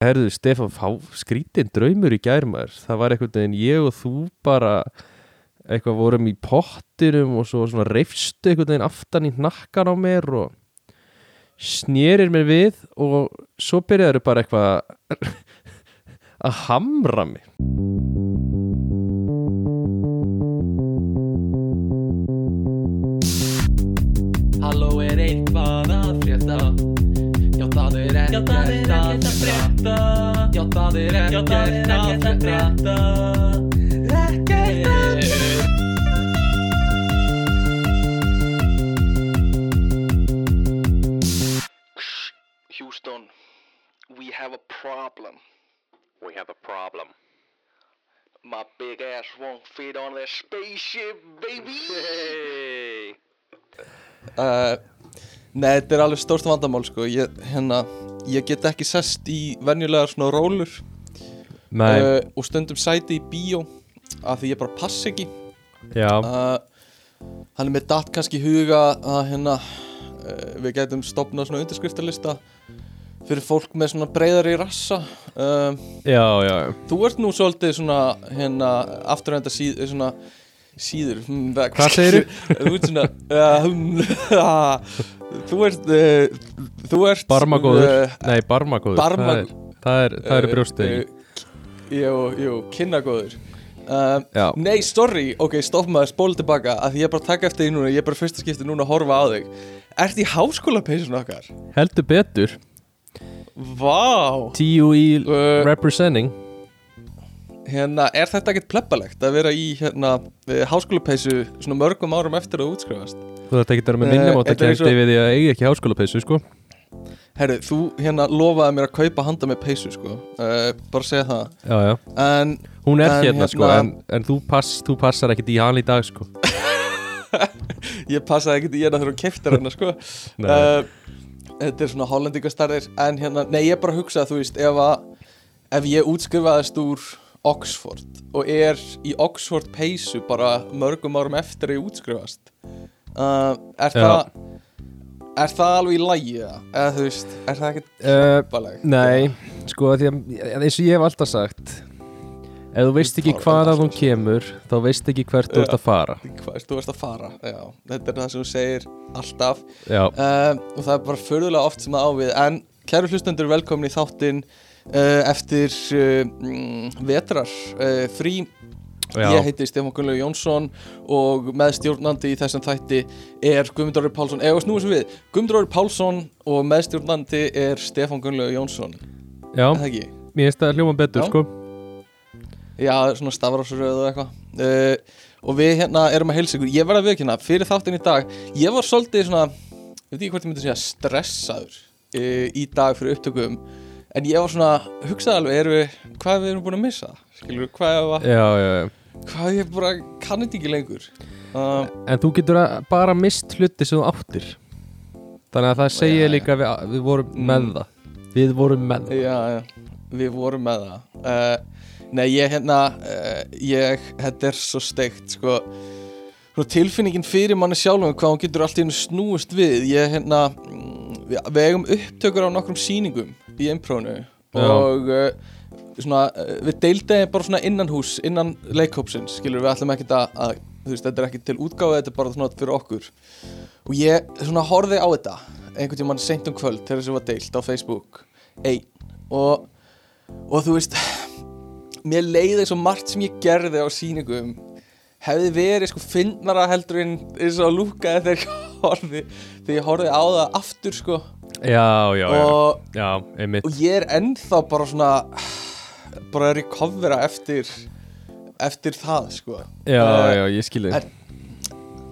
Herðu, Stefán, fá skrítin draumur í gærmaður Það var einhvern veginn ég og þú bara eitthvað vorum í pottinum og svo svona reifstu einhvern veginn aftan í hnakkan á mér og snérir mér við og svo byrjaður bara eitthvað að hamra mig frétta Já það er ekkert að frétta Ekkert að frétta Houston, we have a problem. We have a problem. My big ass won't fit on that spaceship, baby. Hey. uh, Nei, þetta er alveg stórt vandamál sko ég, hérna, ég get ekki sest í venjulegar svona rólur uh, og stundum sæti í bíó af því ég bara pass ekki. Uh, Hann er með datt kannski huga að hérna uh, við getum stopnað svona undirskriftalista fyrir fólk með svona breyðari rassa. Uh, já, já. Þú ert nú svolítið svona hérna afturhenda síð, svona síður. Hm, Hvað segirðu? Þú ert svona hm, Þú ert uh, Þú ert Barmagóður, uh, nei, barmagóður. Barma- Það er, það er, það er brjóstið uh, Jú, jú, kynnagóður uh. Nei, sorry, ok, stopp maður, spóla tilbaka. Að því ég er bara að taka eftir því núna, ég er bara fyrsta skipti núna að horfa á þig. Ert í háskóla peysun okkar? Heldur betur. Vá. TUE Uh, representing. Hérna, er þetta ekkert plebbalegt að vera í hérna háskóla peysu svona mörgum árum eftir að útskrifast? Þú þetta ekki vera með Eh, minnum eins og- kæmdi við því að eiga ekki háskólapeysu sko. Herru, þú hérna lofaði mér að kaupa handa með peysu, sko. Uh, Bara segja það. Já, já. En Hún er En hérna, sko hérna- en, en þú, pass, þú passar ekkit í hann í dag sko. Ég passaði ekkert í hérna þegar hún keftir hana, sko. Uh, Þetta er svona hollendingastarðir En hérna, nei, ég bara hugsa þú veist Ef að, ef ég útskrifaðist úr Oxford Og er í Oxford peysu bara mörgum árum eftir að ég útskrifast uh, Er það Er það alveg í lagi, eða? Þú veist, er það ekkert uh? Nei, sko því að eins og ég hef alltaf sagt Ef þú veist ekki hvaðan þú alltaf. kemur þá veist ekki hvert þú ert að fara. Hvað veist, þú veist að fara Já, þetta er það sem þú segir alltaf. Uh, og það er bara förðulega oft sem það ávið en kæru hlustendur velkomin í þáttinn uh, eftir uh, mm, vetrar uh, frí já, ég heiti Stefán Gunnlaug Jónsson og meðstjórnandi í þessum þætti er Guðmundur Orri Pálsson. Eða snúið sem við, Guðmundur Orri Pálsson og meðstjórnandi er Stefán Gunnlaug Jónsson. Já, er það mér finnst það hljóma betur Já. sko. Já, svona stafrásröð og eitthvað. Uh, og við hérna erum að heilsa ykkur. Ég verð að viðkynna, fyrir þáttinn í dag ég var svolítið svona, ég veit ekki hvort ég myndi segja stressaður uh, í dag fyrir upptökum en ég var svona, hugsaði alveg, erum við, hvað við erum búin að missa skilur, hvað, ef að- Já, já, já hvað ég bara kann þetta ekki lengur. Uh, En þú getur bara mist hluti sem þú áttir. Þannig að það segir Já, já. líka við, við vorum Mm. með það. Við vorum með það. Já, já, við vorum með það. Uh, nei, ég hérna uh, ég, þetta er svo steikt sko. Tilfinningin fyrir manni sjálfum hvað hún getur allt í hennu snúist við. Ég hérna mm, við, eigum upptökur á nokkrum sýningum í imprónu. Já. og uh, svona, uh, við deildaði bara svona innan hús innan leikhópsins, skilur við ætlum ekkert að, að þú veist, þetta er ekki til útgáfa þetta er bara svona fyrir okkur. Og ég svona horfði á þetta einhvern tímann seint um kvöld þegar þessu var deilt á Facebook einn. Og, og þú veist mér leiði svo margt sem ég gerði á sýningum hefði verið sko finnara heldur en eins og lúkaði þegar ég horfði þegar ég horfði á það aftur sko. Já, já, já, og, já, einmitt. og ég er ennþá bara svona bara recovera eftir eftir það sko. Já, Eh, já, ég skil þig. en-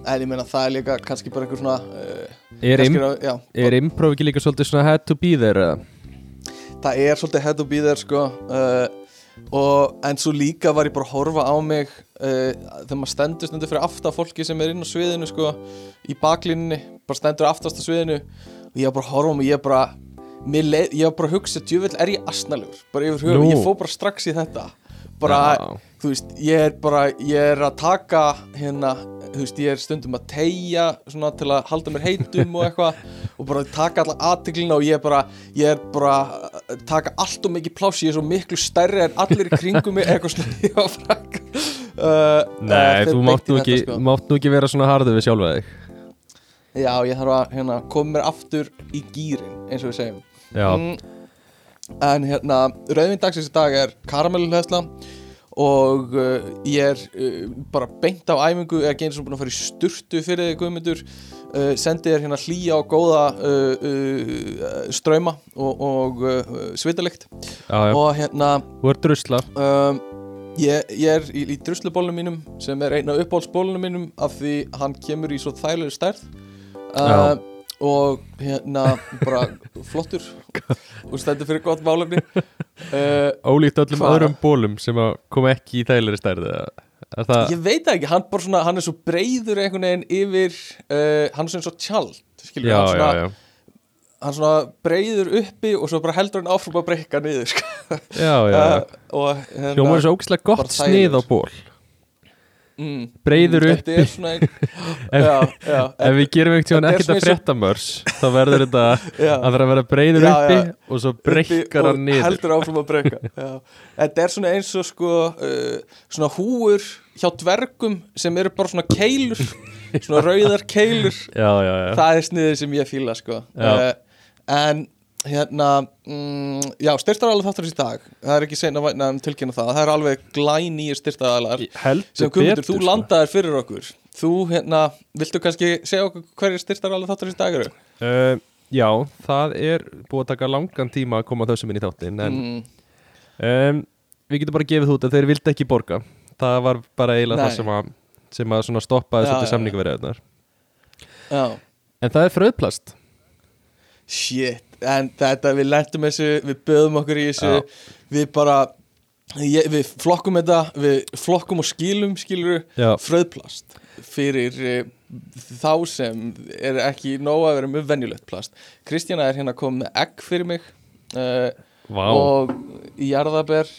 en ég meina það er líka kannski bara eitthvað svona uh, Er, im, að- já, er improv ekki líka svolítið svona had to be there það er svolítið head to be there sko uh, og, en svo líka var ég bara að horfa á mig uh, þegar maður stendur stundur fyrir aftan fólki sem er inn á sviðinu sko í baklínunni, bara stendur aftast á sviðinu og ég bara horfa á mig ég bara, leið, ég var bara að hugsa djúvill er ég asnalegur, bara yfir höfu Nú. ég fór bara strax í þetta. Bara, Já. þú veist, ég er bara ég er að taka hérna þú veist, ég er stundum að tegja svona til að halda mér heitum og eitthvað og bara taka alla aðtiklina og ég er bara, ég er bara taka allt og mikið pláss, ég er svo miklu stærri en allir í kringum mig, eitthvað svona uh, Nei, þú mátt nú, ekki, mátt nú ekki vera svona harðu við sjálfa þig. Já, ég þarf að hérna, koma mér aftur í gýrin, eins og við segjum Mm, En hérna, rauðvinn dagsins í dag er karamelluhleðsla og uh, ég er uh, bara beint af æfingu eða genið sem búin að fara í sturtu fyrir þig guðmyndur uh, sendi þér hérna hlýja og góða ströyma og, og svitalikt. Og hérna þú ert drusla um, ég, ég er í, í druslubólunum mínum sem er eina uppáhaldsbólunum mínum af því hann kemur í svo þægilegri stærð. Já. Og hérna bara flottur. Og stendur fyrir gott málefni. Uh, Ólíkt öllum Hvað? öðrum bólum sem að koma ekki í þægilegri stærði það, Ég veit ekki, hann, svona, hann er svo breiður einhvern veginn yfir uh, hann er svona svo tjald skilur, já, hann, já, svona, já hann svona breiður uppi og svo bara heldur hann áfram að breyka niður sko. Já, já, já. Uh, Hljómar er svo ógæslega bara gott snið á ból mm, Breiður uppi Þetta svona ein, já, já, Ef við gerum ekkert er ekkert að frétta mörs þá verður þetta að það er að vera breiður Já, uppi já. og svo uppi breykar hann niður. heldur áfram að breyka já. Þetta er svona eins og sko uh, svona húur hjá dvergum sem eru bara svona keilur svona rauðar keilur. Já, já, já. Það er sniðið sem ég fíla sko. Uh, en hérna mm, já, styrtaraðalega þáttarins í dag. Það er ekki sen að væna um tilkynna það. Það er alveg glæni styrtaraðalar sem Heldur kumundur, betur þú sko. landaðir fyrir okkur. Þú hérna, viltu kannski segja okkur hverjir styrtaraðalega þáttarins í dag eru? uh, Já, það er búið að taka langan tíma að koma þessum inn í þáttin en Mm, um, við getum bara gefið út að þeir vildi ekki borga. Það var bara eiginlega það sem að sem að stoppaði Já, svolítið já. samningaverðunar já, En það er fröðplast shit en þetta, við lendum þessu, við böðum okkur í þessu. Já. við bara ég, við flokkum þetta, við flokkum og skilum skilur Já, fröðplast fyrir uh, þá sem er ekki nóg að vera mjög venjulegt plast. Kristjana er hérna komið með egg fyrir mig uh, vá. og jarðaber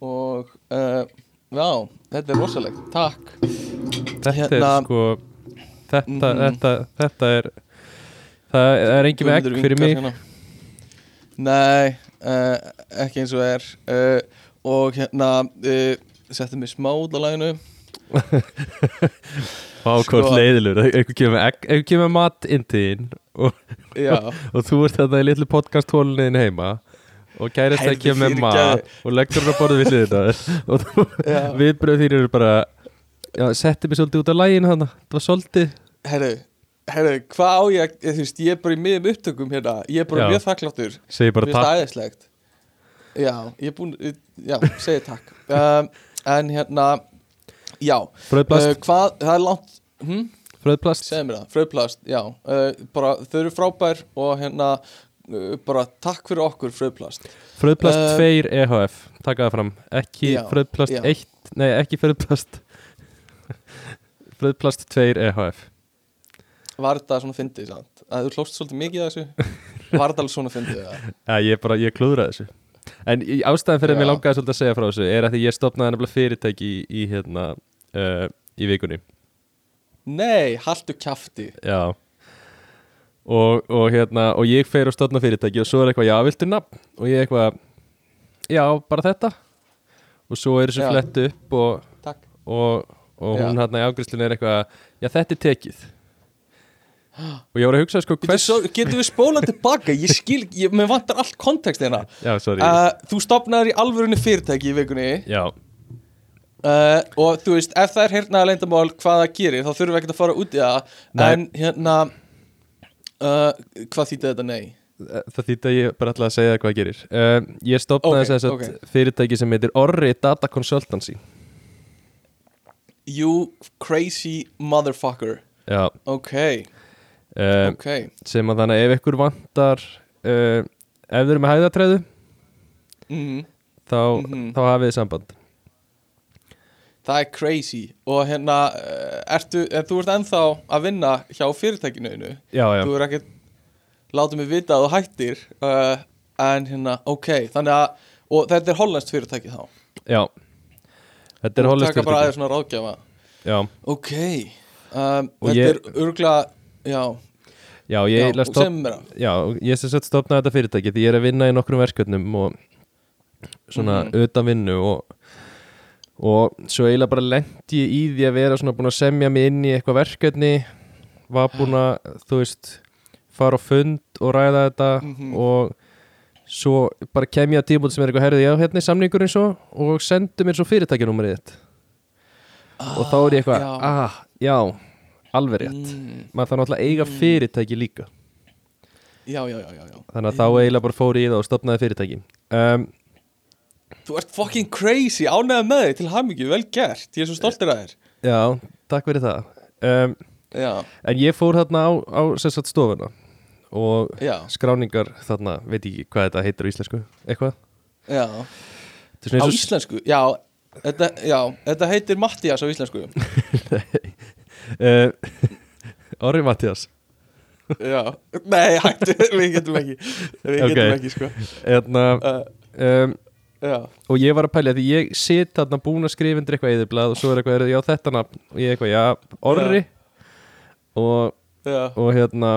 og uh, já, þetta er rosalegt. Takk. Þetta hérna- er sko þetta, Mhm. þetta, þetta er það er engin með egg fyrir mig. hérna. Nei, uh, ekki eins og er. Uh, og hérna uh, settum við smá út á læginu hvort Sko- leiðilur Eitthvað kemur, mat inn til þín og, og þú ert þetta í litlu podcast hólunniðin heima og kærist það Heyrðu, kemur mat og leggur hann að borða við hliðina og þú, já. viðbröð þín eru bara já, setti mig svolítið út af læginu þannig það var svolítið herru Herru, hvað á ég, þú veist, ég er bara í miðum upptökum hérna, ég er bara Já. mjög þakkláttur segi bara Mér finnst takk. það æðislegt. Já, ég er búin Já, segi takk. Um, En hérna Já, uh, hvað, það er langt hm? fröðplast Segðu mér það, fröðplast, já. Uh, Bara, þau eru frábær og hérna uh, Bara takk fyrir okkur fröðplast fröðplast Uh, 2 EHF taka það fram, ekki Já, fröðplast já. 1 nei ekki fröðplast fröðplast 2 EHF Var þetta svona fyndið, sant? Að þú hlóst svolítið mikið að þessu? Var þetta alveg svona fyndið, já Já, ég bara, ég klúðraði þessu. En í- ástæðan fyrir að mér langaði svolítið að segja frá þessu er að því ég stopnaði nefnilega fyrirtæki í, í hérna uh, í vikunni. Nei, haltu kjafti. Já. Og, og hérna, og ég fer og stopna fyrirtæki og svo er eitthvað, já, viltu nafn? Og ég eitthvað, já, bara þetta. Og svo er þessu flett upp og, og, og hún hérna í ágriðslunni er eitthvað já, þetta er tekið og ég voru að hugsa sko hvers getur við spólað tilbaka? Ég skil, ég, mér vantar allt kontekst hérna. Uh, Þú stopnaður í alvörunni fyrirtæki í vikunni. Já, uh, og þú veist, ef það er hérna að leyndamál hvað það gerir, þá þurfum við ekkert að fara út í það. Nei. en hérna uh, hvað þýtti þetta? Nei? það þýtti að ég bara ætla að segja hvað það gerir. Uh, Ég stopnaði þess að fyrirtæki sem heitir Orri Data Consultancy. You crazy motherfucker. Já, Ok, uh, ok. sem að þannig ef ykkur vantar uh, ef þið eru með hæðatræðu mm, þá, Mhm. þá hafið þið samband. Það er crazy. Og hérna, uh, ertu, en þú ert ennþá að vinna hjá fyrirtækinu einu? Já, já, þú er ekkert látið mig vita að þú hættir uh, en hérna, ok þannig að, og þetta er hollenskt fyrirtæki þá? Já. Þetta er og hollist taka bara aðeins svona ráðgjafa. Já, ok, um, Þetta ég- er örgulega Já, Já, já, ég, mér það já, ég sem sagt stopnaði þetta fyrirtæki því ég er að vinna í nokkrum verkefnum og svona Mhm. utan vinnu og, og svo eiginlega bara lendi ég í því að vera svona búin að semja mig inn í eitthvað verkefni var búin að, þú veist fara á fund og ræða þetta Mhm. og svo bara kem ég að tímúti sem er eitthvað herrið, já, hérna er samningurinn svo og sendu mér svo fyrirtækjanúmerið þitt og þá er ég eitthvað, já. ah, já alveg rétt, mm, maður þarf náttúrulega að eiga fyrirtæki líka. Já, já, já, já, já. Þannig að þá eiginlega bara fór ég í það og stopnaði fyrirtæki. Um, Þú ert fucking crazy, ánægða með þig til hamingju, vel gert Ég er svo stoltur að þér. Já, takk fyrir það. Um, en ég fór þarna á, á sem sagt stofuna og já, skráningar þarna, veit ekki hvað þetta heitir á íslensku eitthvað? Já. Á íslensku, já Þetta, já, þetta heitir Mattias á íslensku uh, Orri Mattias Já, nei, hættu, við getum ekki. Við Ok. getum ekki, sko. Eðna, uh, um, Já, og ég var að pælja því ég sit þarna búin að skrifa undir eitthvað eðurblað og svo er eitthvað, já þetta nafn og ég eitthvað, já, Orri. Og, já, og hérna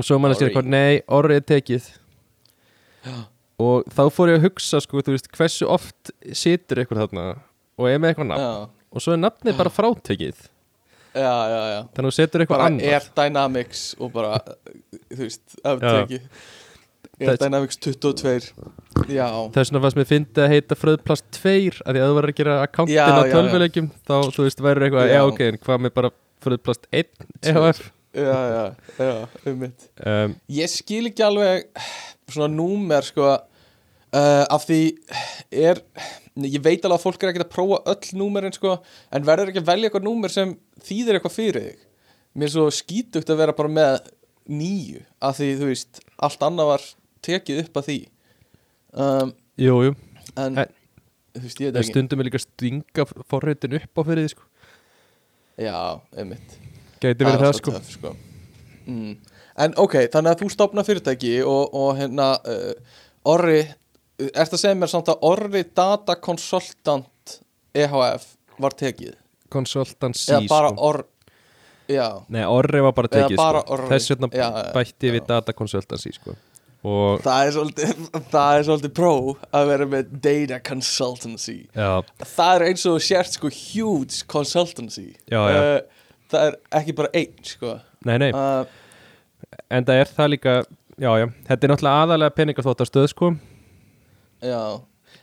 og svo mann að Orri. eitthvað, nei, Orri er tekið. Já. og þá fór ég að hugsa sko, þú veist, hversu oft situr eitthvað þarna og er með eitthvað nafn. Já. Og svo er nafnið bara frátekið Já, já, já. Þannig að þú setur eitthvað Bara annað. Air Dynamics og bara, þú veist, afteki Air Það- Dynamics 22 Já, þess vegna fannst mér fyndi að heita Fröðplast 2 að því að þú verður að gera akkántin á já. tölvuleikjum þá, þú veist, verður eitthvað, já, ok, en hvað með bara Fröðplast 1 EHF já, já, já, um mitt um, Ég skil ekki alveg svona númer sko uh, af því er ég veit alveg að fólk er ekkert að prófa öll númerin sko en verður ekki að velja eitthvað númer sem þýðir eitthvað fyrir þig? Mér er svo skítugt að vera bara með nýju af því þú veist allt annað var tekið upp að því. Um, Jú, jú, en En- þú veist ég veit ekki. stundum er líka að stinga forritin upp á fyrir því, sko. Já, einmitt. Gæti verið það, sko. töff, sko. Mm. En ok, þannig að þú stopna fyrirtæki og, og hérna uh, Orri, ert að segja mér samt að Orri Data Consultant EHF var tekið? Consultancy, eða bara sko. Orri Já, Nei, Orri var bara tekið, bara sko. Þess vegna Já, bætti já. við Data Consultancy, sko. Það er svolítið það er svolítið pró að vera með Data Consultancy. Já, Það er eins og sért sko huge consultancy. Uh, Það er ekki bara einn sko. Nei, nei. Uh, En það er það líka, Þetta er náttúrulega aðalega peningaþóttastöð, sko Já.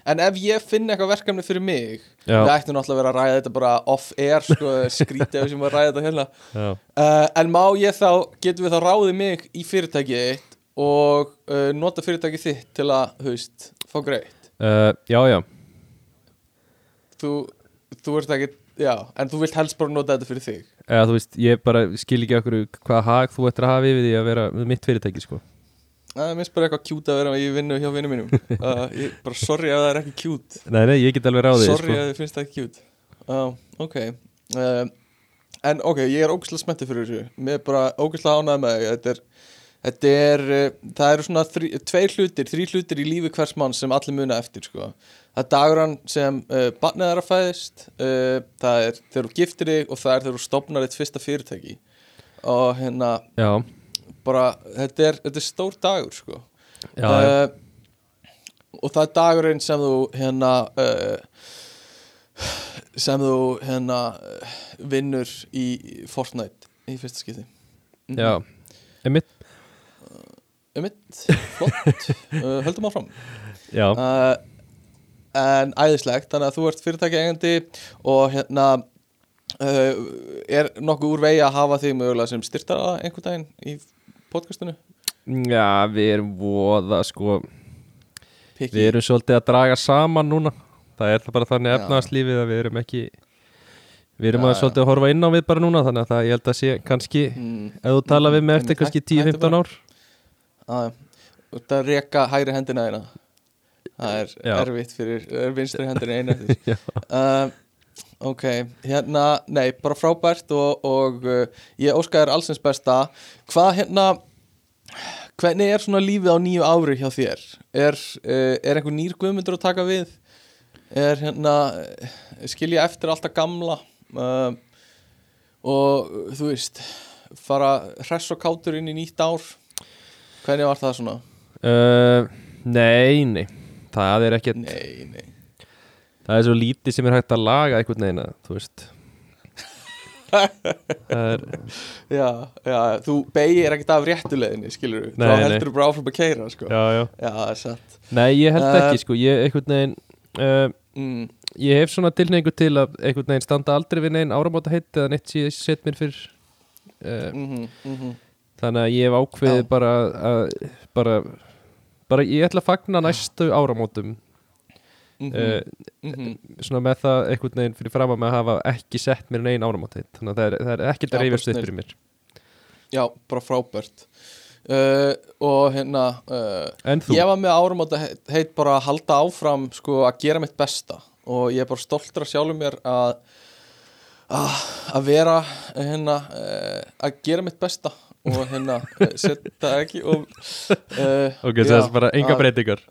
En ef ég finn eitthvað verkefni fyrir mig Já. Við ættum náttúrulega að vera að ræða þetta bara off-air sko, skrítið sem að ræða þetta hérna. Já, uh, En má ég þá, getum við þá ráðið mig í fyrirtækið þitt og uh, nota fyrirtækið þitt til að, veist, fá greitt? Uh, já, já. Þú, þú ert ekki, já, en þú vilt helst bara nota þetta fyrir þig? Eða, þú veist, ég bara skil ekki okkur hvað hag þú ættir að hafa yfir því að vera mitt fyrirtæki, sko Það minnst bara eitthvað kjút að vera í vinnu hjá vinnum mínum. Uh, ég, Bara sorry að það er ekki kjút Nei, nei, ég get alveg ráðið, Sorry sko. að þið finnst það ekki kjút uh, Ok. Uh, En ok, ég er ógæslega smettið fyrir þessu. Mér er bara ógæslega ánægð með Þetta er, þetta er uh, Það eru svona þrí, tveir hlutir, þrý hlutir í lífi hvers mann sem allir muna eftir sko. Það er dagurann sem uh, barnið er að fæðist uh, Það er þegar þú giftir þig og það er þegar þú stopnar þitt fyrsta fyrirtæki. Og hérna Já, bara, þetta er, þetta er stór dagur sko. Já, já. uh, og það er dagurinn sem þú hérna uh, sem þú hérna vinnur í Fortnite í fyrsta skipti. Mhm. já. Einmitt, um mitt, flott. Höldum áfram. Já, uh, en æðislegt þannig að þú ert fyrirtæki eigandi og hérna uh, er nokkuð úr vegi að hafa þig mögulega sem styrtara einhvern daginn í podcastinu já, við erum voða, sko Piki. Við erum svolítið að draga saman núna Það er það bara þannig Já. efnagslífið að við erum ekki Við erum Já, að já. svolítið að horfa inn á við bara núna Þannig að það, ég held að sé kannski mm, Ef þú tala við Mm, eftir kannski hættu- hættu 10-15 ár út að reka hægri hendina þína það er Já. erfitt fyrir vinstri hendina einu Já. uh, ok, hérna nei, bara frábært og, og uh, ég óska þér allsins besta. Hvað hérna hvernig er svona lífið á nýju ári hjá þér? Er, uh, er einhver nýr guðmundur að taka við? Er hérna skilja eftir alltaf gamla? Uh, og þú veist fara hress og kátur inn í nýtt ár? Hvernig var það svona? Nei, nei. Það er ekkert Nei, nei Það er svo lítið sem er hægt að laga einhvern veginn að, Þú veist. Er Já, já, þú beigir ekkert af réttuleginni, skilur Nei, Þá heldur þú bara áfram að keira, sko. Já, Já, já það er satt. Nei, ég held Uh, ekki, sko. Ég einhvern veginn uh, mm, Ég hef svona tilneingu til að einhvern veginn standa aldrei við neinn áramóta heitt eða neitt sem ég set mér fyrir uh, mm -hmm, Þannig að ég hef ákveðið bara að bara, bara ég ætla að fagna næstu áramótum mm uh, svona með það einhvern veginn fyrir fram að að hafa ekki sett mér neinn áramót heitt þannig að það er, það er ekkert að reyfast upp fyrir mér. Já, bara frábært. Uh, Og hérna uh? Ég var með árum heit, heit bara að halda áfram sko, að gera mitt besta. Og ég er bara stoltur að sjálfum mér að að að vera hérna að gera mitt besta. Og hérna setja ekki og uh, Ok, það er bara enga að- breytingar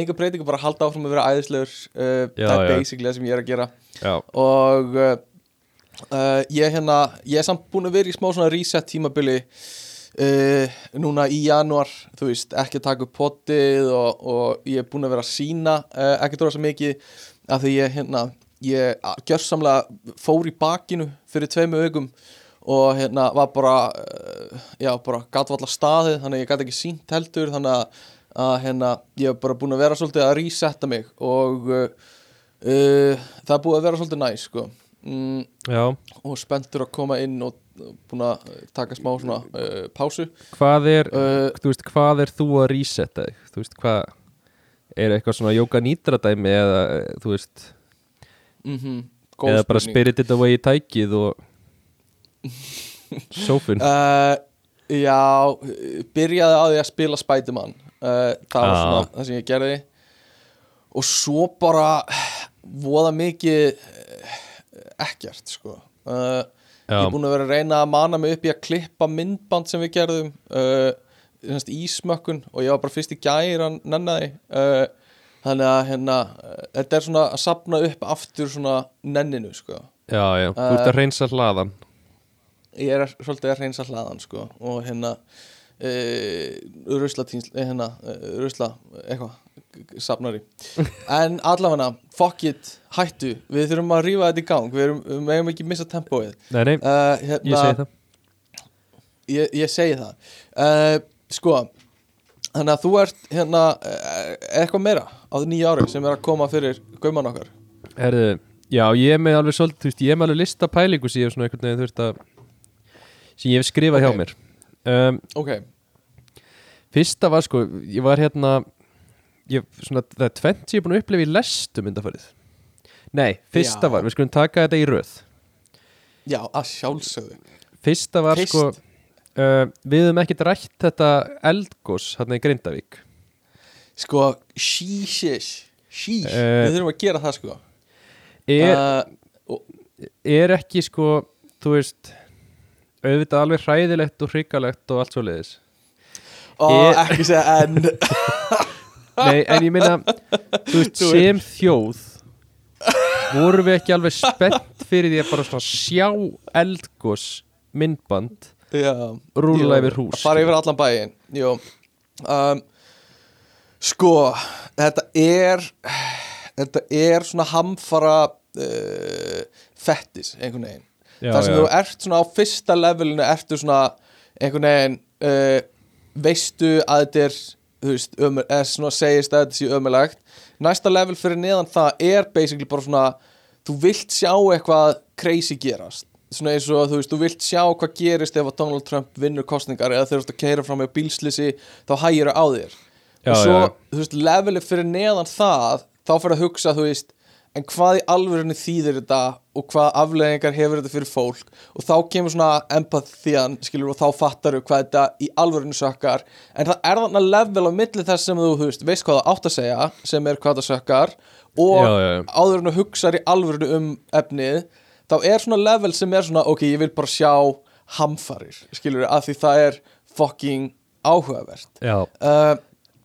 enga breytingu, bara halda áfram að vera æðislegur uh, það er basically það sem ég er að gera. Já, og uh, uh, ég hérna ég er samt búin að vera í smá svona reset tímabili uh, núna í januar þú veist, ekki að taka upp potið og, og ég er búin að vera að sína uh, ekki dróða svo mikið af því ég hérna, ég gjörsamlega fór í bakinu fyrir tveimu augum og hérna var bara uh, já, bara gatvallar staðið þannig að ég gæti ekki sínt heldur þannig að, að hérna, ég hef bara búin að vera svolítið að resetta mig og uh, uh, það er búið að vera svolítið næs sko. mm, og spenntur að koma inn og búin að taka smá svona uh, pásu. Hvað er, uh, þú veist, hvað er þú að resetta þig? Þú veist, hvað er eitthvað svona jóka nýtra dæmi eða, eh, þú veist mm eða bara spirit it away í tækið og sófun uh, Já, byrjaði á því að spila Spiderman uh, Það var svona það sem ég gerði. Og svo bara voða mikið eh, ekkert sko. Uh, Ég er búin að vera að reyna að mana mig upp í að klippa myndband sem við gerðum uh, semst, ísmökkun og ég var bara fyrst í gæri að nenna því. Uh, Þannig að hérna, þetta er svona að sapna upp aftur svona nenninu sko. Já, já, þú ert að reynsa hlaðan ég er svolítið að reynsa hlaðan sko. Og hérna rusla tíns, eh, hérna uh, rusla eitthvað safnari. En allavega, fuck it hættu, við þurfum að rífa þetta í gang. Við, erum, við megum ekki missa tempóið. Nei, nei, uh, hérna, ég segi það. Ég, ég segi það. Uh, sko þannig að þú ert hérna eitthvað meira á því nýja ári sem er að koma fyrir gauman okkar. Herðu, já, ég er með alveg svolítið, ég er með alveg lista pælingu sem ég hef skrifað Ok. hjá mér um, ok, Fyrsta var sko, ég var hérna ég, svona, það er tvent sem ég er búin að upplifa í lestum undanfarið Nei, fyrsta Já. var, við skulum taka þetta í röð. Já, að sjálfsögðu. Fyrsta var Fyrst. sko uh, Við höfum ekkert rætt þetta eldgós hérna í Grindavík. Sko, sheesh sheesh, Eh, við þurfum að gera það sko. Er, uh, er ekki sko, þú veist auðvitað alveg hræðilegt og hrikalegt og allt svo leiðis og Ég- ekki segja en Nei, en ég meina, þú veist, Þú sem þjóð vorum við ekki alveg spennt fyrir því að bara svona sjá eldgós myndband jú, yfir hús, að fara yfir allan bæinn jú. Um, sko, þetta er þetta er svona hamfara uh, fettis einhvern veginn Já, þar sem já. þú ert svona á fyrsta levelinu ertu svona einhvern veginn uh, veistu að þetta er þú veist, ömur, eða svona segist að þetta sé ömulegt næsta level fyrir neðan það er basically bara svona þú vilt sjá eitthvað crazy gerast. Svona eins og þú veist, þú vilt sjá hvað gerist ef að Donald Trump vinnur kostningar eða þeir eru að keira fram með bílslisi þá hægir á þér. Já, og svo, já, þú veist, leveli fyrir neðan það þá fyrir að hugsa, þú veist en hvað í alvörinu þýðir þetta og hvað afleðingar hefur þetta fyrir fólk? Og þá kemur svona empathian skilur og þá fattar þú hvað þetta í alvörinu sökkar. En það er þarna level á milli þess sem þú, veist, veist hvað það átt að segja sem er hvað það sökkar og Já, já, já. áður en þú hugsar í alvörinu um efnið þá er svona level sem er svona ok, ég vil bara sjá hamfarir skilur að því það er fucking áhugavert. Já, uh,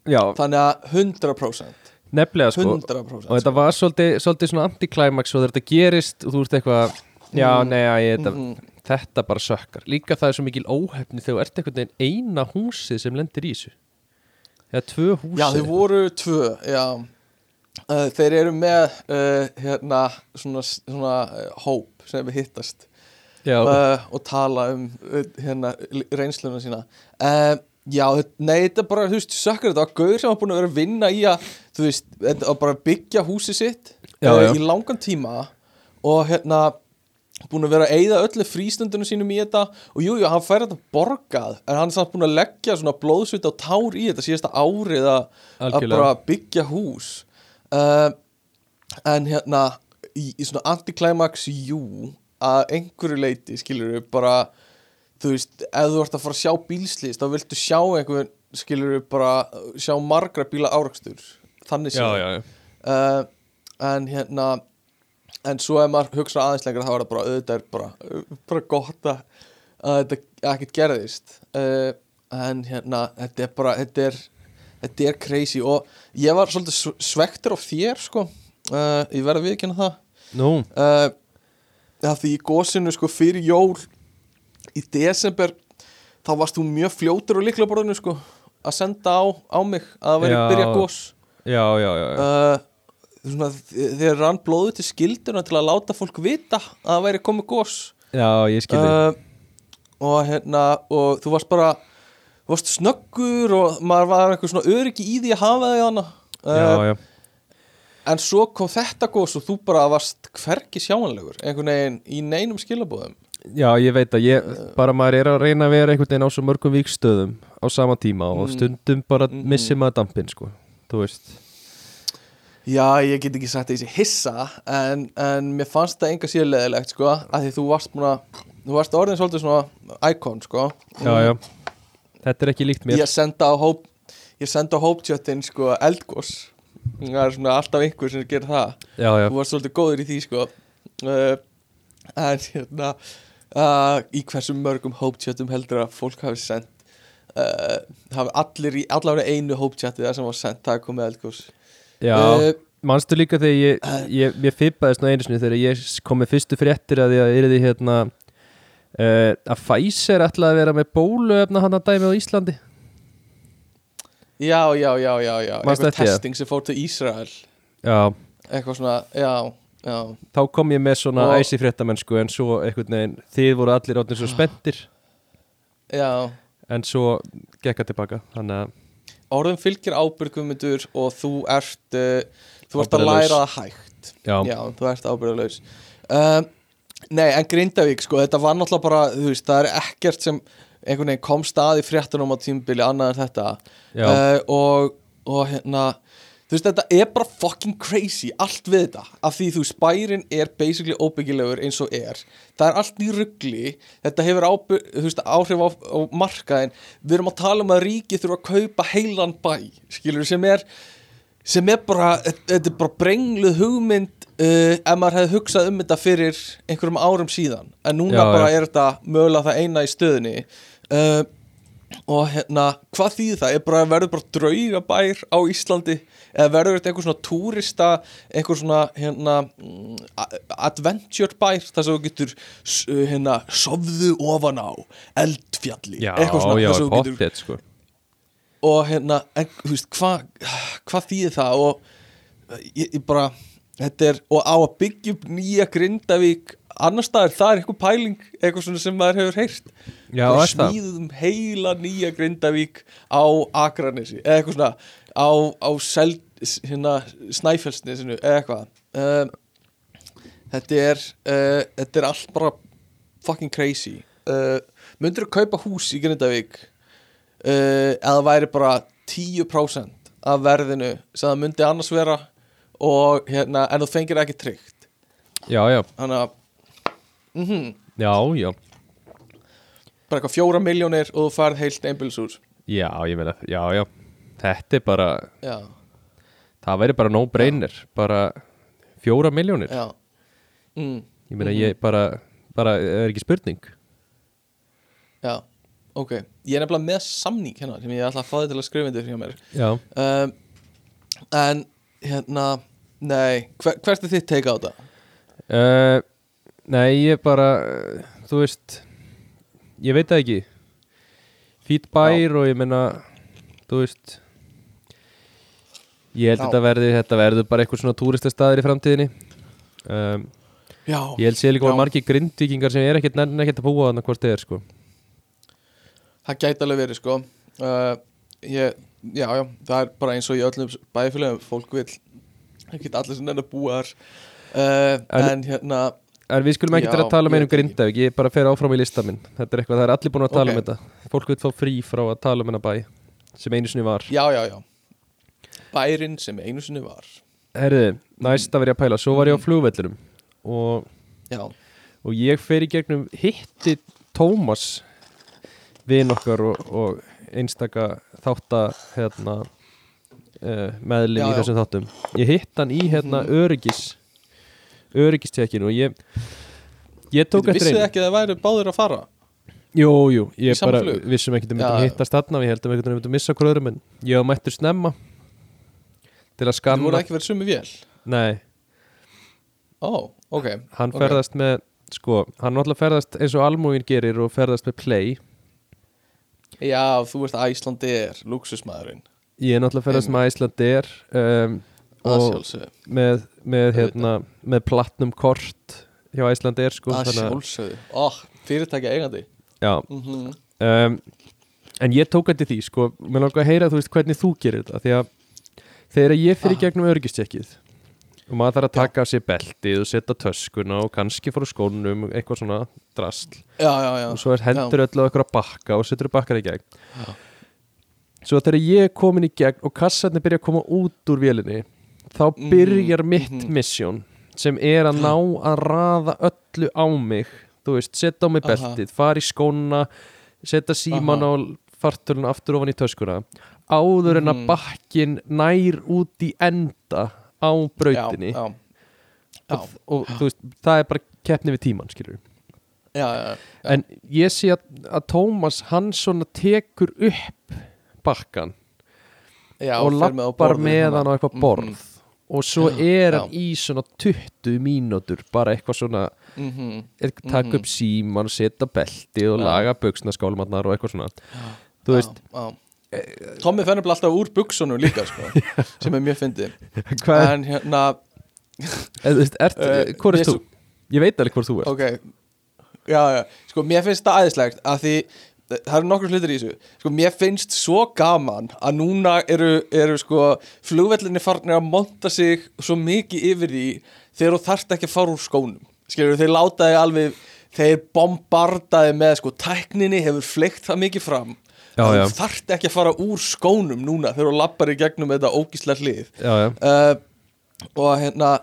þannig að 100% nefnilega sko. 100% og þetta var svolítið, svolítið svona antiklæmaks og þetta gerist og þú ert eitthvað Já, Mm. nei, að ég, þetta, Mhm. þetta bara sökkar. Líka það er svo mikil óhefni þegar þú ert einhvern veginn eina húsið sem lendir í þessu. Eða tvö húsið. Já, þeir voru tvö, já. Þeir eru með uh, hérna svona, svona uh, hóp sem við hittast. Já, uh, og tala um hérna reynsluna sína. Uh, Já, nei, þetta er bara, þú veist, sökkar þetta. Var gauður sem var búin að vera að vinna í að þú veist, var bara að byggja húsið sitt Já, uh, já. í langan tíma. Og hérna búin að vera að eyða öllu frístundunum sínum í þetta. Og jú, jú, hann fær þetta borgað en hann er samt búin að leggja svona blóðsvita og tár í þetta síðasta árið að að bara byggja hús. Uh, en hérna í, í svona antiklæmaks jú, að einhverju leiti skilur við bara þú veist, ef þú ert að fara að sjá bílslýst þá viltu sjá einhvern skilur við bara sjá margra bíla árakstur þannig já. uh, en hérna en svo ef maður hugsa aðeins lengra þá er það bara auðvitað er bara, bara gott að, þetta ekkert gerðist. Uh, en hérna þetta er bara, þetta er þetta er crazy. Og ég var svolítið sve- svektur á þér sko. Uh, ég verði viðkynna það. Að því í gósinu sko fyrir jól í desember þá varst þú mjög fljótur á liklaborðinu sko að senda á, á mig að það væri Já. byrja gós já, já, já, já. uh, svona, þegar rann blóðu til skilduna til að láta fólk vita að það væri komið gós já ég skilði uh, og hérna og þú varst bara þú varst snöggur og maður var eitthvað svona öryggi í því að hafa þig hana uh, Já, já, en svo kom þetta gós og þú bara varst hvergi sjáanlegur einhvern veginn í neinum skilabóðum já, ég veit að ég bara maður er að reyna að vera einhvern veginn á svo mörgum víkstöðum á sama tíma og Mm. stundum bara Mhm. missi maður dampinn, sko Þú veist. Já, ég get ekki sagt að ég sé hissa en, en mér fannst það enga síður leðilegt sko, að því þú varst búin að þú varst orðin svolítið svona icon sko. Já, já, þetta er ekki líkt mér. Ég senda á hóp ég senda á hóptjöttin sko eldgós það er svona alltaf einhver sem gerir það. Já, já, þú varst svolítið góður í því sko. Uh, en hérna uh, í hversu mörgum hóptjöttum heldur að fólk hafi sendt uh, hafi allir í allavega einu hóptjötti það sem var sendt það komið eldgós já uh, Manstu líka þegar ég, ég, ég fippaðist nú einu sinni þegar ég kom með fyrstu fréttir að að er því hérna uh, að Pfizer ætlaði að vera með bóluefna hann að dæmi á Íslandi. Já, já, já, já, já. Eitthvað testing sem fór til Ísrael. Já, Eitthvað svona, já, já. Þá kom ég með svona Og- æsi fréttamennsku en svo einhvern veginn, þið voru allir átnir svo spenntir. Já, en svo gekka tilbaka þannig að, orðum fylgir ábyrgumundur og þú ert uh, Þú ert að læra það hægt. Já, Já, þú ert ábyrgulegs um, Nei, en Grindavík, sko, þetta var náttúrulega bara Þú veist, það er ekkert sem einhvern veginn kom stað í fréttunum á tímubili annað en þetta. Uh, og, og hérna þú veist þetta er bara fucking crazy allt við þetta, af því þú veist bærin er basically óbyggilegur eins og er. Það er allt í ruggli þetta hefur áby, þú veist, áhrif á, á markaðin við erum að tala um að ríki þurfa að kaupa heilan bæ skilur sem er sem er bara, þetta er bara brengluð hugmynd uh, ef maður hefði hugsað um þetta fyrir einhverjum árum síðan. En núna Já, já. bara er þetta mögulega það eina í stöðinni uh, og hérna, hvað þýðir það? Er bara, verður bara draugabær á Íslandi? Eða verður þetta einhver svona túrista einhver svona hérna mm, adventure bær þar sem þú getur s- hérna, sofðu ofan á eldfjalli? Já, eitthvað svona já, pottet sko. Og hérna, en, þú veist, hvað hvað þýðir það? Og ég, ég bara, þetta er og á að byggja upp nýja Grindavík annars staðar, það er eitthvað pæling eitthvað svona sem maður hefur heyrt. Já, það? smíðum heila nýja Grindavík á Akranesi eða eitthvað svona á, á sel, hérna, Snæfellsnesinu eða eitthvað. Um, þetta er uh, þetta er allt bara fucking crazy. Uh, myndir þú kaupa hús í Grindavík uh, eða væri bara 10% af verðinu sem það myndi annars vera og hérna, en þú fengir ekki tryggt? Já, já, þannig að mm já, já. Bara eitthvað fjóra miljónir og þú færð heilt einbilshús Já, ég meina, já, já. Þetta er bara, já, það væri bara no brainer bara fjóra miljónir já. Mm, Ég meina, ég bara, bara, það er ekki spurning. Já, ok. Ég er nefnilega með samning hérna sem ég ætla að fá þið til að skrifa undir hjá mér. Já, um, en hérna nei, hver, hvert er þitt teika á þetta? uh, Nei, ég bara, þú veist Ég veit það ekki. Fýt bær og ég meina Þú veist Ég held Já. þetta verði Þetta verður bara eitthvað svona túristastæðir í framtíðinni. Um, Já, Ég held sé líka margir grindvíkingar sem er ekkert nenni ekkert að búa þannig hvort þið er sko. Það gæti alveg verið sko. Uh, ég, Já, já, það er bara eins og í öllum bæfélagum Fólk vil ekki allir sem nenni að búa þar. Uh, En- En hérna En við skulum ekki til að tala meira um. Grindavík Ég bara fer áfram í lista minn Þetta er eitthvað, það er allir búin að tala Ok. um þetta. Fólk vil fá frí frá að tala um hennar bæ Sem einu sinni var. Já, já, já. Bærin sem einu sinni var. Herði, næst að vera að pæla. Svo var ég á Mhm. flugvellinum Og, og ég fer í gegnum Hitti Tómas Vin okkar og, og Einstaka þátta Hérna uh, Meðlin Já, í þessum þáttum. Ég hitt hann í hérna öryggis Öryggistekinu Og ég Ég tók Þú eftir vissið einu. ekki að það væri báður að fara? Jú, jú, ég Í bara flug? vissum ekki að Já, myndum hittast þarna og ég held að við myndum missa hverjum en ég var mættur snemma til að Það skanna voru ekki verið sumi vél? Nei, Ó, ok. Hann Ok. ferðast með sko, hann náttúrulega ferðast eins og almúin gerir og ferðast með play. Já, þú veist Æslandi er luxusmaðurinn ég er náttúrulega ferðast með Æslandir um, Að og með, með, hérna, með platnum kort hjá Æslandir sko, Að að- sjálfsögðu. Ó, fyrirtækja eigandi já, mm um, en ég tók eftir því sko, mér langar að heyra þú veist hvernig þú gerir þetta því að þegar ég fyrir Aha. gegnum öryggistjekkið og maður þarf að taka af sér beltið og setja töskuna og kannski fór skónum eitthvað svona drasl. Já, já, já. Og svo er hendur öll á eitthvað bakka og setur bakkar í gegn. Svo þegar ég er komin í gegn og kassarnir byrja að koma út úr vélinni þá Mhm, byrjar mitt mhm. mission sem er að ná að raða öllu á mig þú veist, setja á mig beltið, fara í skóna setja síman á Aha. fartölun aftur ofan í töskuna áður en að Mhm. bakkin nær út í enda á brautinni Já, já, já, og, og þú veist, það er bara keppni við tíman skilur já, já, já. en ég sé að, að Tómas hann svona tekur upp bakkan já og á lappar borðið með hérna. hann á eitthvað Mhm. borð og svo er hann í svona 20 mínútur bara eitthvað svona Mhm. er, taka upp síman og setja belti og laga buksnaskálmarnar og eitthvað svona. Þú veist, já, já. Tommi fennir bara alltaf úr buksunum líka sko, sem er mjög fyndið. Er, en hérna, ert, Eh, hvor ég er þú? Ég veit alveg hvort þú ert. Ok. Já, já, sko, mér finnst það aðeinslegt að því það eru nokkur hlutir í þessu. Sko, mér finnst svo gaman að núna eru, eru sko flugvellinni farnir að monta sig svo mikið yfir því þegar þú þarft ekki að fara úr skónum. Skilur, þeir láta þig alveg þeir bombardaði með sko tækninni hefur fleikt það mikið fram. Já, að já. þú þarft ekki að fara úr skónum núna þegar þú lappar í gegnum þetta ógíslega hlið. Já, uh, og hérna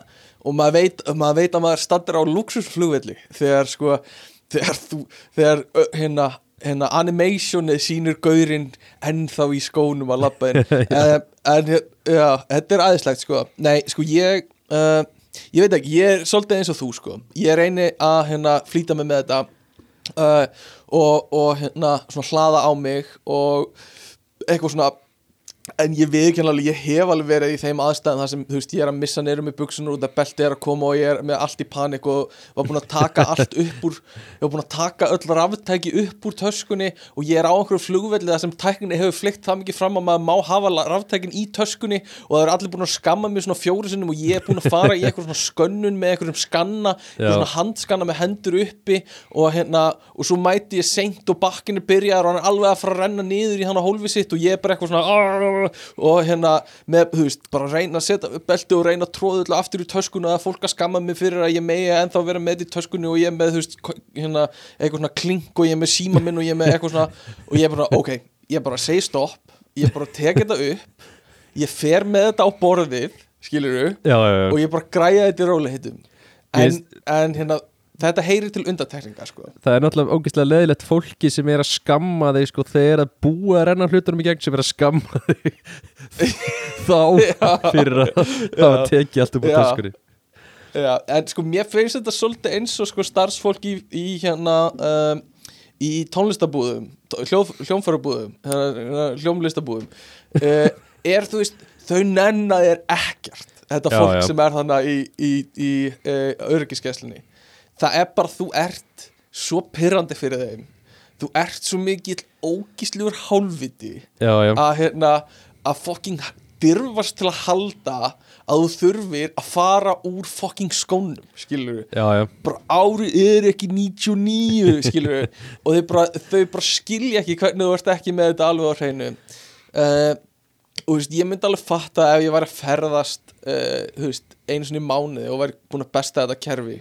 og maður veit, maður veit að maður standur á luxusflugvelli þegar sko þegar þú, þegar hérna hérna animationið sýnir gaurinn ennþá í skónum að labba inn. En hér- já, þetta er aðeinslegt sko, nei sko ég uh, ég veit ekki, ég er svolítið eins og þú sko, ég reyni að hérna flýta mig með þetta uh, og, og hérna svona hlaða á mig og eitthvað svona en ég viðkjörn alveg, ég hef alveg verið í þeim aðstæðum þar sem, þú veist, ég er að missa neyru með buksunur út að belti er að koma og ég er með allt í panik og var búin að taka allt upp úr ég var búin að taka öll raftæki upp úr töskunni og ég er á einhverju flugvelli þar sem tækninni hefur flykt það mikið fram að maður má hafa raftækin í töskunni og það er allir búin að skamma mig svona fjóri sinnum og ég er búin að fara í svona skönnun með eitthvað skanna, svona handskanna með hendur uppi og hérna og svo mæti ég seint og bakkinu byrjar og hann er alveg að fara að renna niður í hann á hólfi sitt og ég er bara eitthvað svona og hérna með, þú veist, bara reyna að setja upp belti og reyna að tróða aftur í töskunu að fólk að skamma mig fyrir að ég megi ennþá vera með í töskunni og ég með, þú veist, hérna eitthvað svona klink og ég með síma minn og ég með eitthvað svona og ég bara, ok, ég bara segi stopp, ég bara tek þetta upp ég fer með þetta á borðið skilur já, já, já. og ég bara græja þetta í róliheitum en, en hérna þetta heyrir til undantekninga sko. Það er náttúrulega ógeðslega leðilegt fólki sem er að skamma þig sko þegar að búa að renna hlutunum í gegn sem er að skamma þig. Þá fyrir að hafa tekið allt upp á töskunni. Já, en sko mér finnst þetta svolítið eins og sko starfsfólk í, í hérna um, í tónlistabúðum hljómfærabúðum hérna, hljómlistabúðum. Uh, er þú veist, þau nenna þér ekkert þetta Já, fólk já. sem er þannig í, í, í uh, öryggiskeslinni það er bara þú ert svo pyrrandi fyrir þeim. Þú ert svo mikill ógíslugur hálfviti já, já, að hérna að fucking dyrfast til að halda að þú þurfir að fara úr fucking skónum skilur já, bara árið er ekki 99 skilur og bara, þau bara skilja ekki hvernig þú ert ekki með þetta alveg á hreinu. Uh, og þú veist, ég myndi alveg fatta ef ég væri að ferðast uh, þú veist, einu svona í mánuði og væri búin að besta þetta kerfi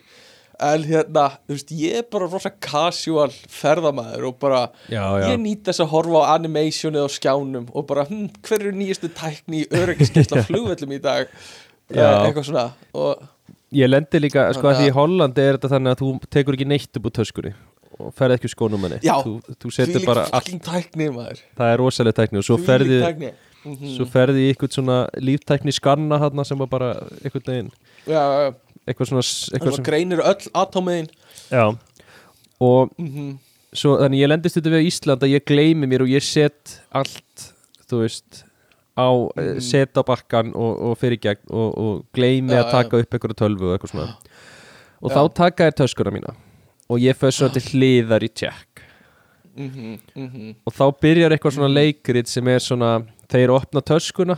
en hérna, þú veist, ég er bara rosa casual ferðamæður og bara já, já. ég nýt þess að horfa á animationið á skjánum og bara, hm, hver eru nýjastu tækni í öryggiskeisla flugvellum í dag Já. eitthvað svona og Ég lendi líka, sko að því í Hollandi er þetta þannig að þú tekur ekki neitt upp úr töskunni og ferð ekki skónum henni þú, þú setur bara allt, tækni maður það er rosalega tækni og svo ferði, tækni. Mhm. svo ferði í eitthvað svona líftækni skanna hann sem var bara eitthvað neginn Já, já, já. Eitthvað svona, eitthvað að sem, greinir öll atómiðin. Já. Og mm svo þannig ég lendist þetta við Ísland að ég gleymi mér og ég set allt þú veist á, mm. set á bakkan og, og fyrir gegn og, og gleymi Já, að taka upp eitthvað tölvu og eitthvað svona. Og Já. þá taka þér töskuna mína. Og ég fyrir svona til hliðar í tjekk. -hmm, mm -hmm. og þá byrjar eitthvað svona leikrit sem er svona þeir opna töskuna.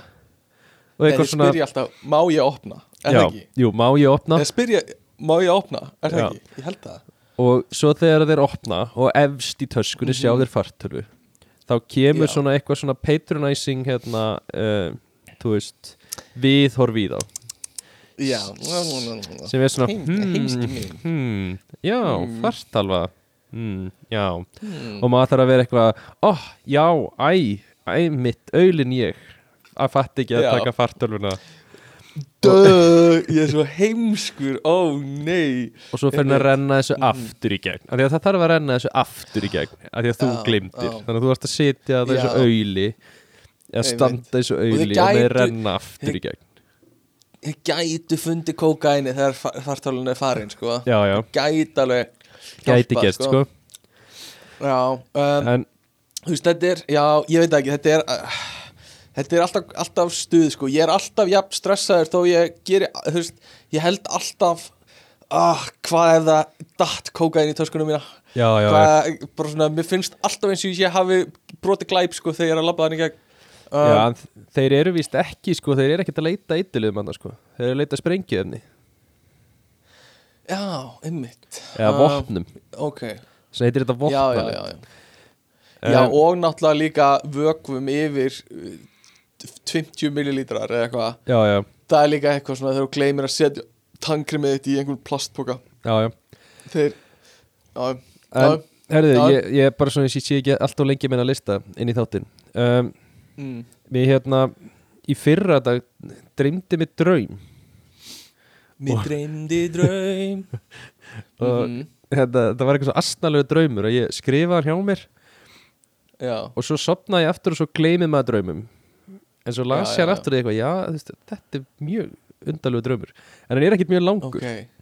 Og eitthvað svona alltaf, má ég opna? Er það ekki? jú, má ég opna Þeir spyrja, má ég opna? Er það ekki? Ég held það og svo þegar þeir opna og efst í töskunni sjá þeir fartölu þá kemur Mhm. Já. svona eitthvað svona patronizing hérna uh, þú veist viðhorf í þá Já sem er svona Heim- hmm, heimski mín. hmm, já, Hmm. fartalva hmm, já, Hmm. og maður þarf að vera eitthvað oh, já, æ, æ, mitt aulin ég að fatta ekki að Já. taka fartölvuna Dö, ég er svo heimskur Ó, nei og svo fer hann að Einmitt. renna þessu Mhm. aftur í gegn því að það þarf að renna þessu aftur í gegn því að þú Já, glimtir, já. þannig að þú ert að sitja þessu Já. auðli eða standa þessu Og þið auðli og með gætu- renna aftur í gegn Ég gætu fundið kókaini þegar fartálun er farin, sko já, já, Gæti alveg gæti hjálpað, gert sko Já, um, en þú veist, þetta er, já, ég veit ekki, þetta er uh, þetta er alltaf, alltaf stuð, sko. Ég er alltaf jafn stressaður þó ég geri, þú veist, ég held alltaf ah, hvað ef það datt kókain í töskunum mína? Já, já, já, hvað, bara svona, mér finnst alltaf eins og ég hafi brotið glæp, sko, þegar ég er að labba þannig gegn. Um, já en þeir eru víst ekki sko, þeir eru ekkert að leita eitthulegum annars sko. Þeir eru að leita sprengjuefni. Já, einmitt. Eða Um, vopnum, ok, sem heitir þetta já, já, já, já. já, Um, og náttúrulega líka vökvum yfir uh, 20 millilítrar eða eitthvað. Já, já, það er líka eitthvað svona þegar þú gleymir að setja tangrimið þitt í einhvern plastpoka. Já, já. Þeir já, En, herriði, ég, ég er bara svona, ég sé ekki alltaf lengi meina lista inn í þáttinn. Um, mm, Mér hérna, í fyrra dag dreymdi mig draum. Mér dreymdi draum. Og Mhm, þetta, þetta var eitthvað svo astnalegu draumur og ég skrifaði hjá mér. Já, og svo sopnaði ég aftur og svo gleymið maður draumum en svo las ég hann aftur og eitthvað, já, veist, þetta er mjög undalegu draumur, en hann er ekkert mjög langur. Ok.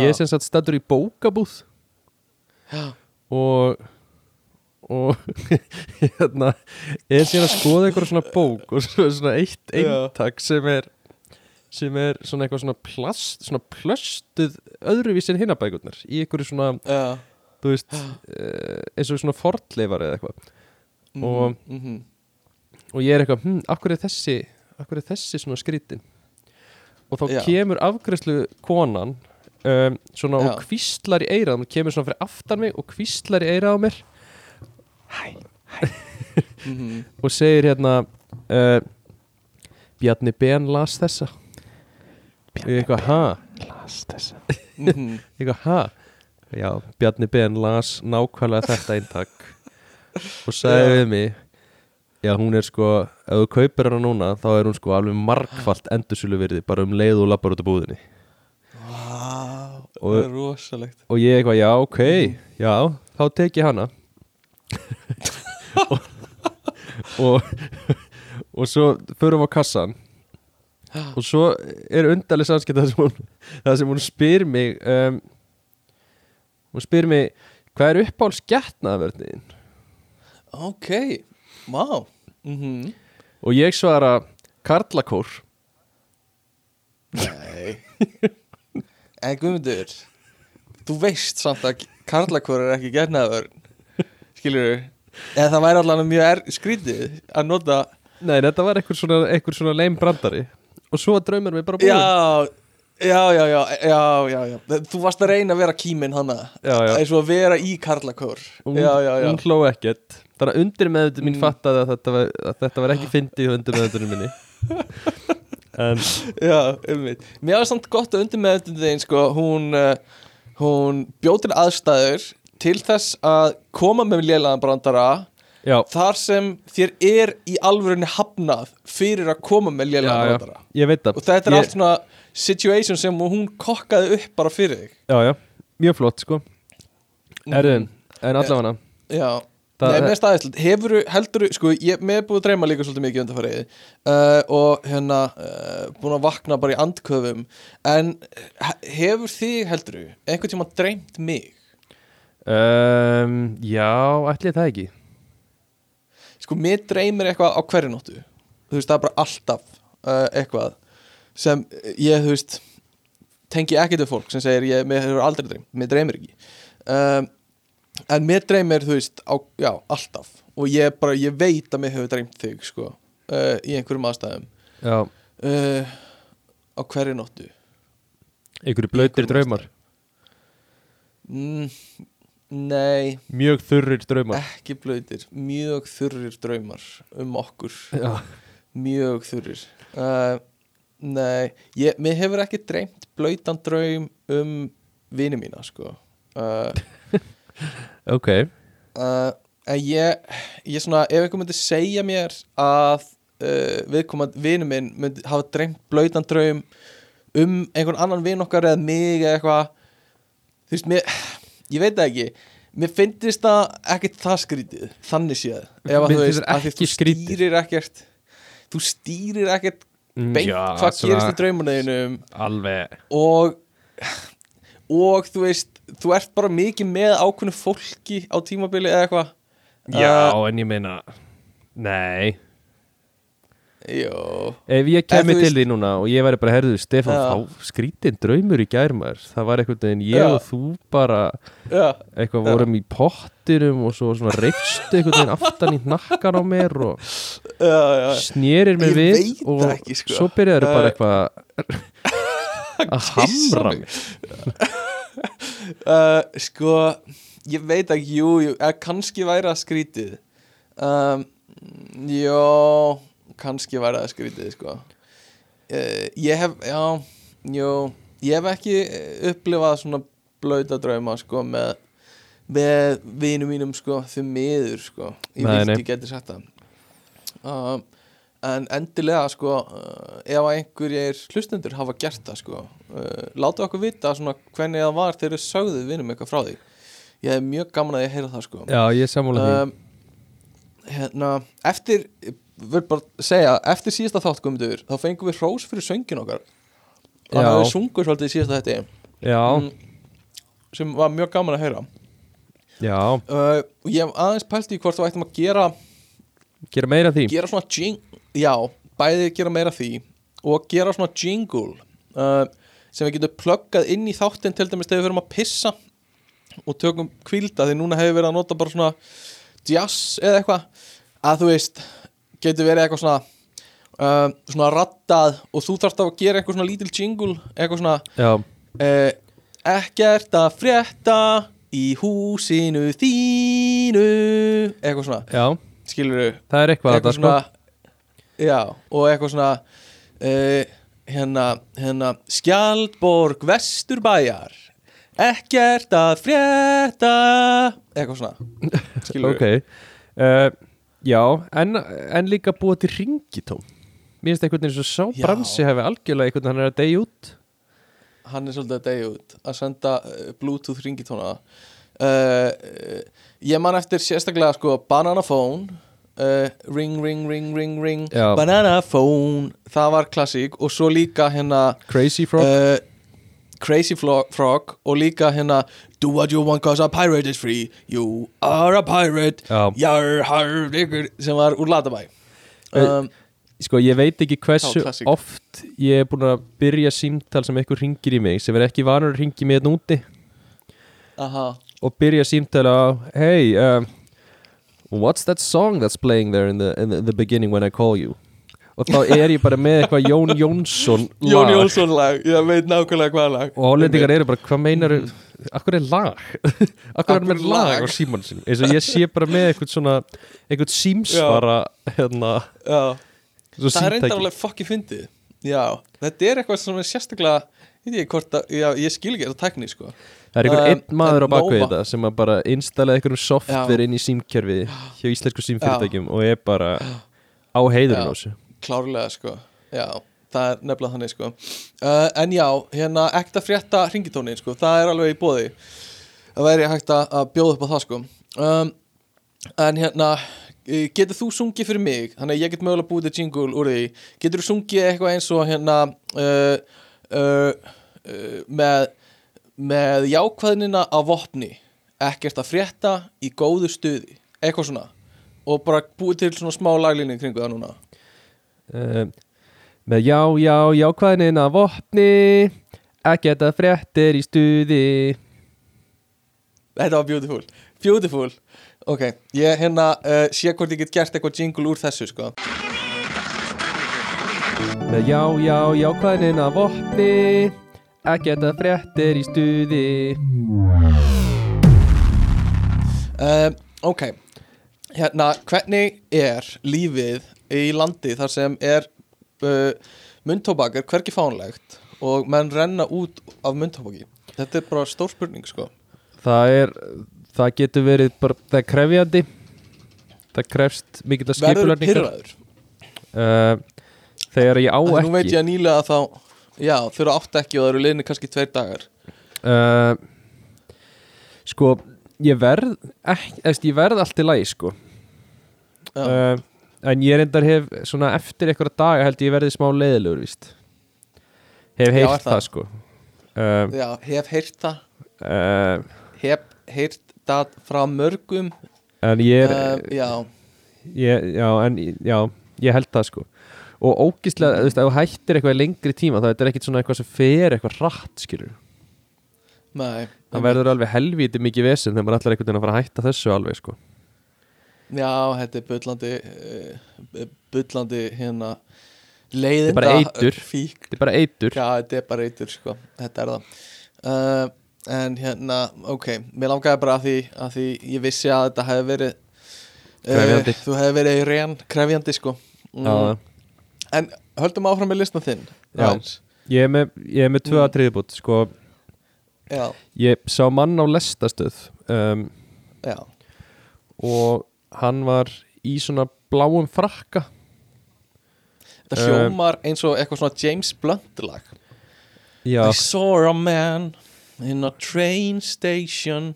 Ég er sem sagt stættur í bókabúð. Já, og og hérna er síðan að skoða eitthvað svona bók og svo svona eitt eintak sem er sem er svona eitthvað svona plast svona plöstuð öðruvís en hinnabækurnar í einhverju svona, já. þú veist uh, eins og svona fortleifar eða eitthvað. Mhm, Og- mhm. Og ég er eitthvað, hm, akkur er þessi akkur er þessi svona skrítin og þá Já. kemur afgræslu konan um, svona Já. og kvíslar í eirað hún kemur svona fyrir aftan mig og kvíslar í eirað á mér Mhm. og segir hérna uh, Bjarni Ben las þessa og ég eitthvað, ha? Mhm. Ég eitthvað, ha? Já, Bjarni Ben las nákvæmlega þetta eintak og sagði við mig já, hún er sko, ef þú kaupir hana núna þá er hún sko alveg margfalt endursölu virði bara um leið og lappar út af búðinni. Vá, Og- það er rosalegt. og ég eitthvað, já, ok, já þá tek ég hana. Og, og og svo förum við á kassan. Og svo er undarlega samskipt það það sem hún spyr mig um, hún spyr mig hvað er uppáhalds getnaðverðniðin ok, vá mhm og ég svara karlakór. Nei. En Guðmundur þú veist samt að karlakvör er ekki gernaður skilur eða það væri allan mjög skrítið að nota Nei, þetta var einhver svona, einhver svona leim brandari. Og svo var draumur mig bara búin já, já, já, já, já, já, já. Þú varst að reyna að vera kýminn hana. Eins og að vera í karlakvör hún, já. hún hló ekkert Þannig að undir meðutur mín Mm. fattaði að þetta var, að þetta var ekki fyndið undir meðuturinn minni. En Já, einmitt. Mér var samt gott að undir með þetta sko, hún, uh, hún bjóð til aðstæður til þess að koma með lélaðan brandara já, þar sem þér er í alvörinni hafnað fyrir að koma með já, brandara. Ég veit það. Og þetta er ég, allt svona situation sem hún kokkaði upp bara fyrir þig. Já, já, mjög flott sko. Erðin, en allavega. Já, Nei, mér staðislega, hefur heldur, sko, ég, er búið að dreyma líka svolítið mikið undanfarið uh, og hérna, uh, búin að vakna bara í andköfum, en he- hefur þig heldur, einhvern tíma dreymt mig? um, Já, ætli það ekki Sko, mér dreymir eitthvað á hverju nóttu, þú veist, það er bara alltaf uh, eitthvað sem ég, þú veist, tengi ekkert við fólk sem segir, ég, mér hefur aldrei dreymt, mér dreymir ekki. Um, en mér dreymir, þú veist, á, já, alltaf. Og ég bara, ég veit að mér hefur dreymt þig, sko, uh, í einhverjum aðstæðum. Uh, á hverju nóttu. Einhverju blöytir draumar? Mm, Nei, Mjög þurrir draumar. Ekki blöytir Mjög þurrir draumar um okkur. Já, Mjög þurrir. Uh, Nei, ég, mér hefur ekki dreymt blöytan draum um vini mína sko ok. Uh, En ég, ég svona, ef einhver myndi segja mér að uh, viðkomandi vinu minn myndi hafa dreymt blöytan draum um einhvern annan vin okkar eða mig eða eitthvað þú veist, mér, ég veit það ekki. Mér finnst það ekkert það skrítið þannig séð. Ef að þú veist, að þú stýrir ekkert þú stýrir ekkert beint Já, hvað gerist í draumunniðinum Alveg. Og og þú veist, þú ert bara mikið með ákveðnu fólki á tímabili eða eitthvað Já, Uh, en ég meina Nei Jó Ef ég En kemi til því núna og ég væri bara herðu Stefán, Já. þá skrítin draumur í gærmar Það var einhvern veginn ég Já. og þú bara Já, eitthvað vorum í pottinum og svo svona reifstu einhvern veginn aftan í nakkan á mér og snérir mér Ég við og ekki, sko. svo byrjaður bara eitthvað að hamra mig. Uh, Sko, ég veit ekki, jú, jú eða kannski væri það skrítið. Um, Jó, kannski væri það skrítið, sko. Uh, Ég hef, já, jú Ég hef ekki eh, upplifað svona blauta drauma, sko, með með vinum mínum, sko, því miður, sko. Ég ég geti sagt það. Um, En endilega, sko, uh, ef að einhverjir hlustendur hafa gert það, sko uh, Láta okkur vita svona hvernig það var þegar þið sögðu vinum eitthvað frá því. Ég hef mjög gaman að ég heyra það, sko. Já, ég sammála því. Um, Hérna, eftir, vil bara segja, eftir síðasta þátt komundur Þá fengum við hrós fyrir söngin okkar. Þannig að við sungur svolítið í síðasta þetta Já, Sem var mjög gaman að heyra. Já, uh, Og ég hef aðeins pælt í hvort þú ættum að gera gera meira því. gera svona jing já, bæði gera meira því og gera svona jingle uh, sem við getum pluggað inn í þáttinn til dæmis þegar við verum að pissa og tökum kvílda því núna hefur verið að nota bara svona jazz eða eitthvað að þú veist, getur verið eitthvað svona uh, svona rattað og þú þarft að gera eitthvað svona lítil jingle eitthvað svona uh, ekkert að frétta í húsinu þínu eitthvað svona, já, skilur við það er eitthvað að eitthvað það sko já, og eitthvað svona uh, hérna, hérna Skjaldborg Vesturbæjar. Ekkert að frétta. Eitthvað svona. Skilur Ok. Uh, Já, en, en líka búa til ringitóm Mér finnst einhvern veginn svo sá Já. bransi hefði algjörlega einhvern veginn hann er að deyja út. Hann er svolítið að degja út að senda uh, bluetooth ringitóna uh, ég man eftir sérstaklega sko banana phone uh, ring ring ring ring ring Já. banana phone. Það var klassík. Og svo líka hérna Crazy Frog? uh, Crazy Frog. Og líka hérna Do what you want cause a pirate is free. You are a pirate. Já. Jar, har, ykkur sem var úr Latabæ um, Sko, ég veit ekki hversu Já, oft ég er búin að byrja símtal sem einhver ringir í mig sem er ekki vanur að ringi mig hérna úti. Aha. Og byrja símtala á Hey, um, what's that song that's playing there in the, in the, the beginning when I call you? Og þá er ég bara með eitthvað Jón Jónsson Jón lag Jónsson lag, ég veit nákvæmlega hvað lag. Og hollendingar eru bara, hvað meinar akkur er lag? Akkur er með lag? á símanu sinum eins og ég sé bara með eitthvað svona eitthvað símsvara hérna það er reyndar símtæki. alveg fokki fyndið. Já, þetta er eitthvað sem er sérstaklega Ég ég skil ekki þetta tækni sko það er einhver Um, einn maður á bakvið þetta sem að bara installaði einhverjum software Já. inn í símkerfi hjá íslensku símfyrirtækjum og er bara á heiðurinn Já. á þessu. Klárlega sko, já Það er nefnilega þannig sko. Uh, En já, hérna ekta frétta ringitónin sko. Það er alveg í bóði Það væri hægt að að bjóða upp á það sko. Um, En hérna eh, Getur þú sungið fyrir mig? Þannig að ég get mögulega búið til jingle úr því. Getur þú sungið eitthvað eins og hérna uh, uh, Með Með jákvæðnina á vopni Ekkert að frétta í góðu stuði Eitthvað svona. Og bara búið til svona smá laglínu kringu það núna. Uh, með já, já, jákvæðnin af vopni að geta fréttir í stuði. Þetta var beautiful. Beautiful. Ok, ég hérna uh, sé hvort ég get gert eitthvað jingle úr þessu sko. Með já, já, jákvæðnin af vopni að geta fréttir í stuði. Uh, Ok. Hérna, hvernig er lífið í landi þar sem er uh, munntóbak er hvergi fánlegt og menn renna út af munntóbaki? Þetta er bara stór spurning sko. Það er, það getur verið bara, það er krefjandi. Það krefst mikill að Verður skipulagningar. pyrraður uh, þegar ég á því Nú veit ekki ég að nýlega þá Já, þau eru átt ekki og það eru liðni kannski tveir dagar. Uh, sko ég verð ekki, eftir, ég verð allt í lagi sko. Uh, en ég reyndar hef svona eftir einhverja daga held ég verði smá leiðilegur víst. Hef heyrt það? það? sko. Uh, já hef heyrt það. Hef heyrt það frá mörgum. en ég er Já, ég, já, en já, ég held það sko og ógislega, þú veist, ef þú hættir eitthvað í lengri tíma þá þetta er ekkit svona eitthvað sem fer eitthvað rætt skilur, nei það verður alveg helvíti mikið vesen þegar maður ætlar einhvern veginn að fara að hætta þessu alveg sko. Já, þetta er bullandi uh, bullandi hérna leiðinda bara eitur. fík. Þetta er bara eitur. Já, þetta er bara eitur sko, þetta er það. Uh, En hérna, ok Mér langaði bara að því, að því ég vissi að þetta hefði verið Krefjandi. Þú hefði verið reyn krefjandi sko. Mm. Já, En höldum áfram með listan þinn Já. ég er með, ég er með tvö Mm. atriðbútt sko, Já, ég sá mann á lestastöð um, já. og hann var í svona bláum frakka. Þetta Eh, hljómar eins og eitthvað svona James Blunt lag. Já, I saw a man in a train station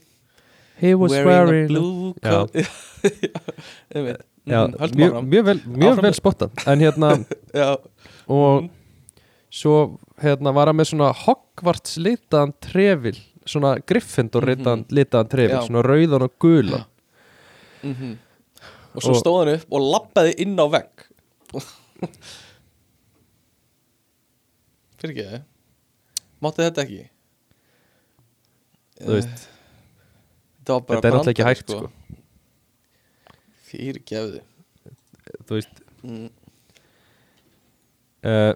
he was wearing, wearing a blue coat. Einmitt. Já, Mm, mjög, mjög vel, mjög vel spotta en hérna, og svo hérna var hann með svona Hogwarts litaðan trefil svona Gryffindor litaðan, litaðan trefil, Mhm. Já. svona rauðan og gulan. Mhm. Og svo stóð hann upp og lappaði inn á vegg. Fyrir ekki það Mátti þetta ekki? Þú veist, Þetta bara þetta er náttúrulega ekki hægt sko. Fyrir gefðu þú veist. Mm. uh,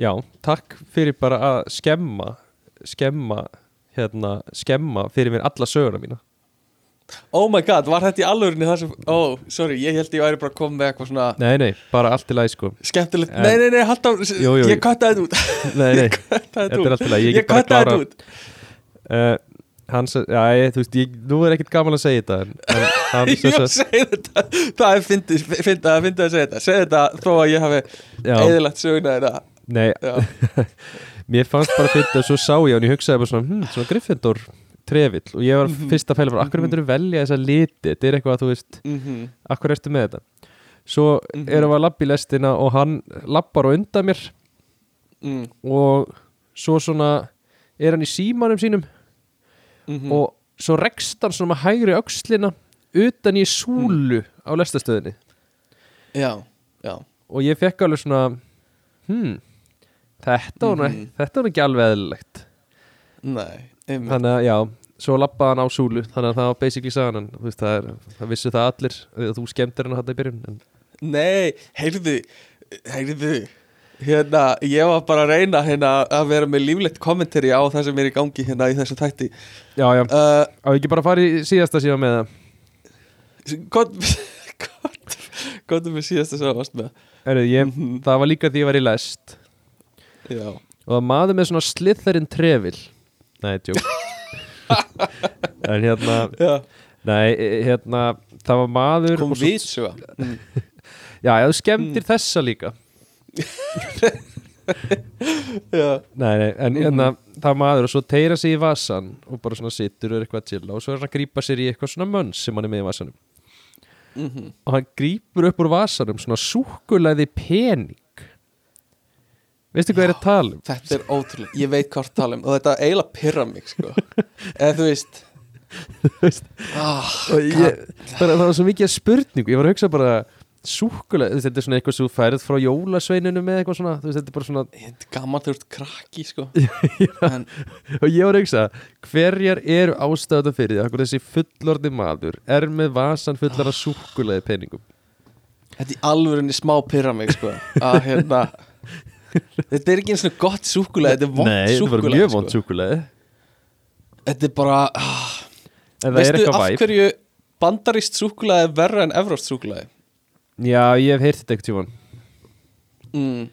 já, takk fyrir bara að skemma skemma hérna, skemma fyrir mér alla söguna mína. Oh my god, var þetta í alvörinni það sem oh, sorry, ég held ég væri bara að koma með eitthvað svona nei, nei, bara allt í lagi sko. Skemmtilegt, En- nei, nei, nei, haldt á Jú, jú. Ég kattaði þetta út. Nei, nei, þetta er allt í lagi ég kattaði þetta út. Uh, hann, sa- já, ég, þú veist, ég, nú er ekkert gaman að segja þetta en, Jú, segi þetta. Það er fyndið fyndið að fyndið að segja þetta. Segð þetta þó að ég hafi já, eðilegt söguna þetta nei, mér fannst bara fyrir þetta svo sá ég og ég hugsaði bara svona, hm, svona Gryffindor trefill. Og ég var fyrst að fæla bara, akkur myndur velja þessa liti? Þetta er eitthvað að þú veist, mhm. akkur ertu með þetta? Svo Mhm. erum við að labba í lestina og hann lappar á undan mér. Mm, og svo svona er hann í símanum sínum. Mhm. og svo rekst hann svona með hægri öxlina utan í súlu á lestastöðinni Já, já. Og ég fekk alveg svona hmm, þetta var var nú ekki alveg eðlilegt. Nei, einmitt. þannig að já, svo lappaði hann á súlu. Þannig að það var basically sagan en veist, það, er, það vissu það allir að þú skemmtir hann að þetta í byrjun en, Nei, heyrðu Heyrðu. Hérna, ég var bara að reyna hérna að vera með líflegt kommentari á það sem er í gangi hérna í þessu þætti. Já, já, uh, á ekki bara að fara í síðasta síðan með það Gott Gott Gott með síðast að varst með. Heru, ég, Mhm. það var líka því ég var í lest. Já. Og það maður með svona slitherinn trefil. Nei, tjók en hérna Já, nei, hérna, það var maður kom og svo- við svo. Mm. já, þú skemmtir þessa líka. Já. Nei, nei, en hérna, það er maður og svo teira sig í vasan og bara svona sittur og er eitthvað að chilla og svo er hann að grípa sér í eitthvað svona mönns sem hann er með í vasanum Mhm. og hann grípur upp úr vasanum svona súkulæði pening. Veistu hvað er að tala um? Þetta er ótrúlega, ég veit hvað það tala um og þetta eiginlega pyrra mig sko. Eða þú veist Þú veist, og ég, bara, það var svo mikið spurningu, ég var að hugsa bara súkulæði, þetta er svona eitthvað svo færið frá jólasveininu með eitthvað svona, þú veist, þetta er bara svona Þetta er gaman þú ert krakki sko. En, og ég var að hugsa, hverjar eru ástæðan fyrir því, akkur þessi fullorði maður er með vasan fullar af súkulæði peningum? Þetta í alvörinni smá pyrra mig sko að hérna Þetta er ekki eins og gott súkulega, þetta er vond Nei, þetta súkulega mjög vond súkulæði Þetta er bara er Veistu af hverju bandarist súkulega er verra en evróst súkulega Já, ég hef heyrt þetta eitthvað tímann mm.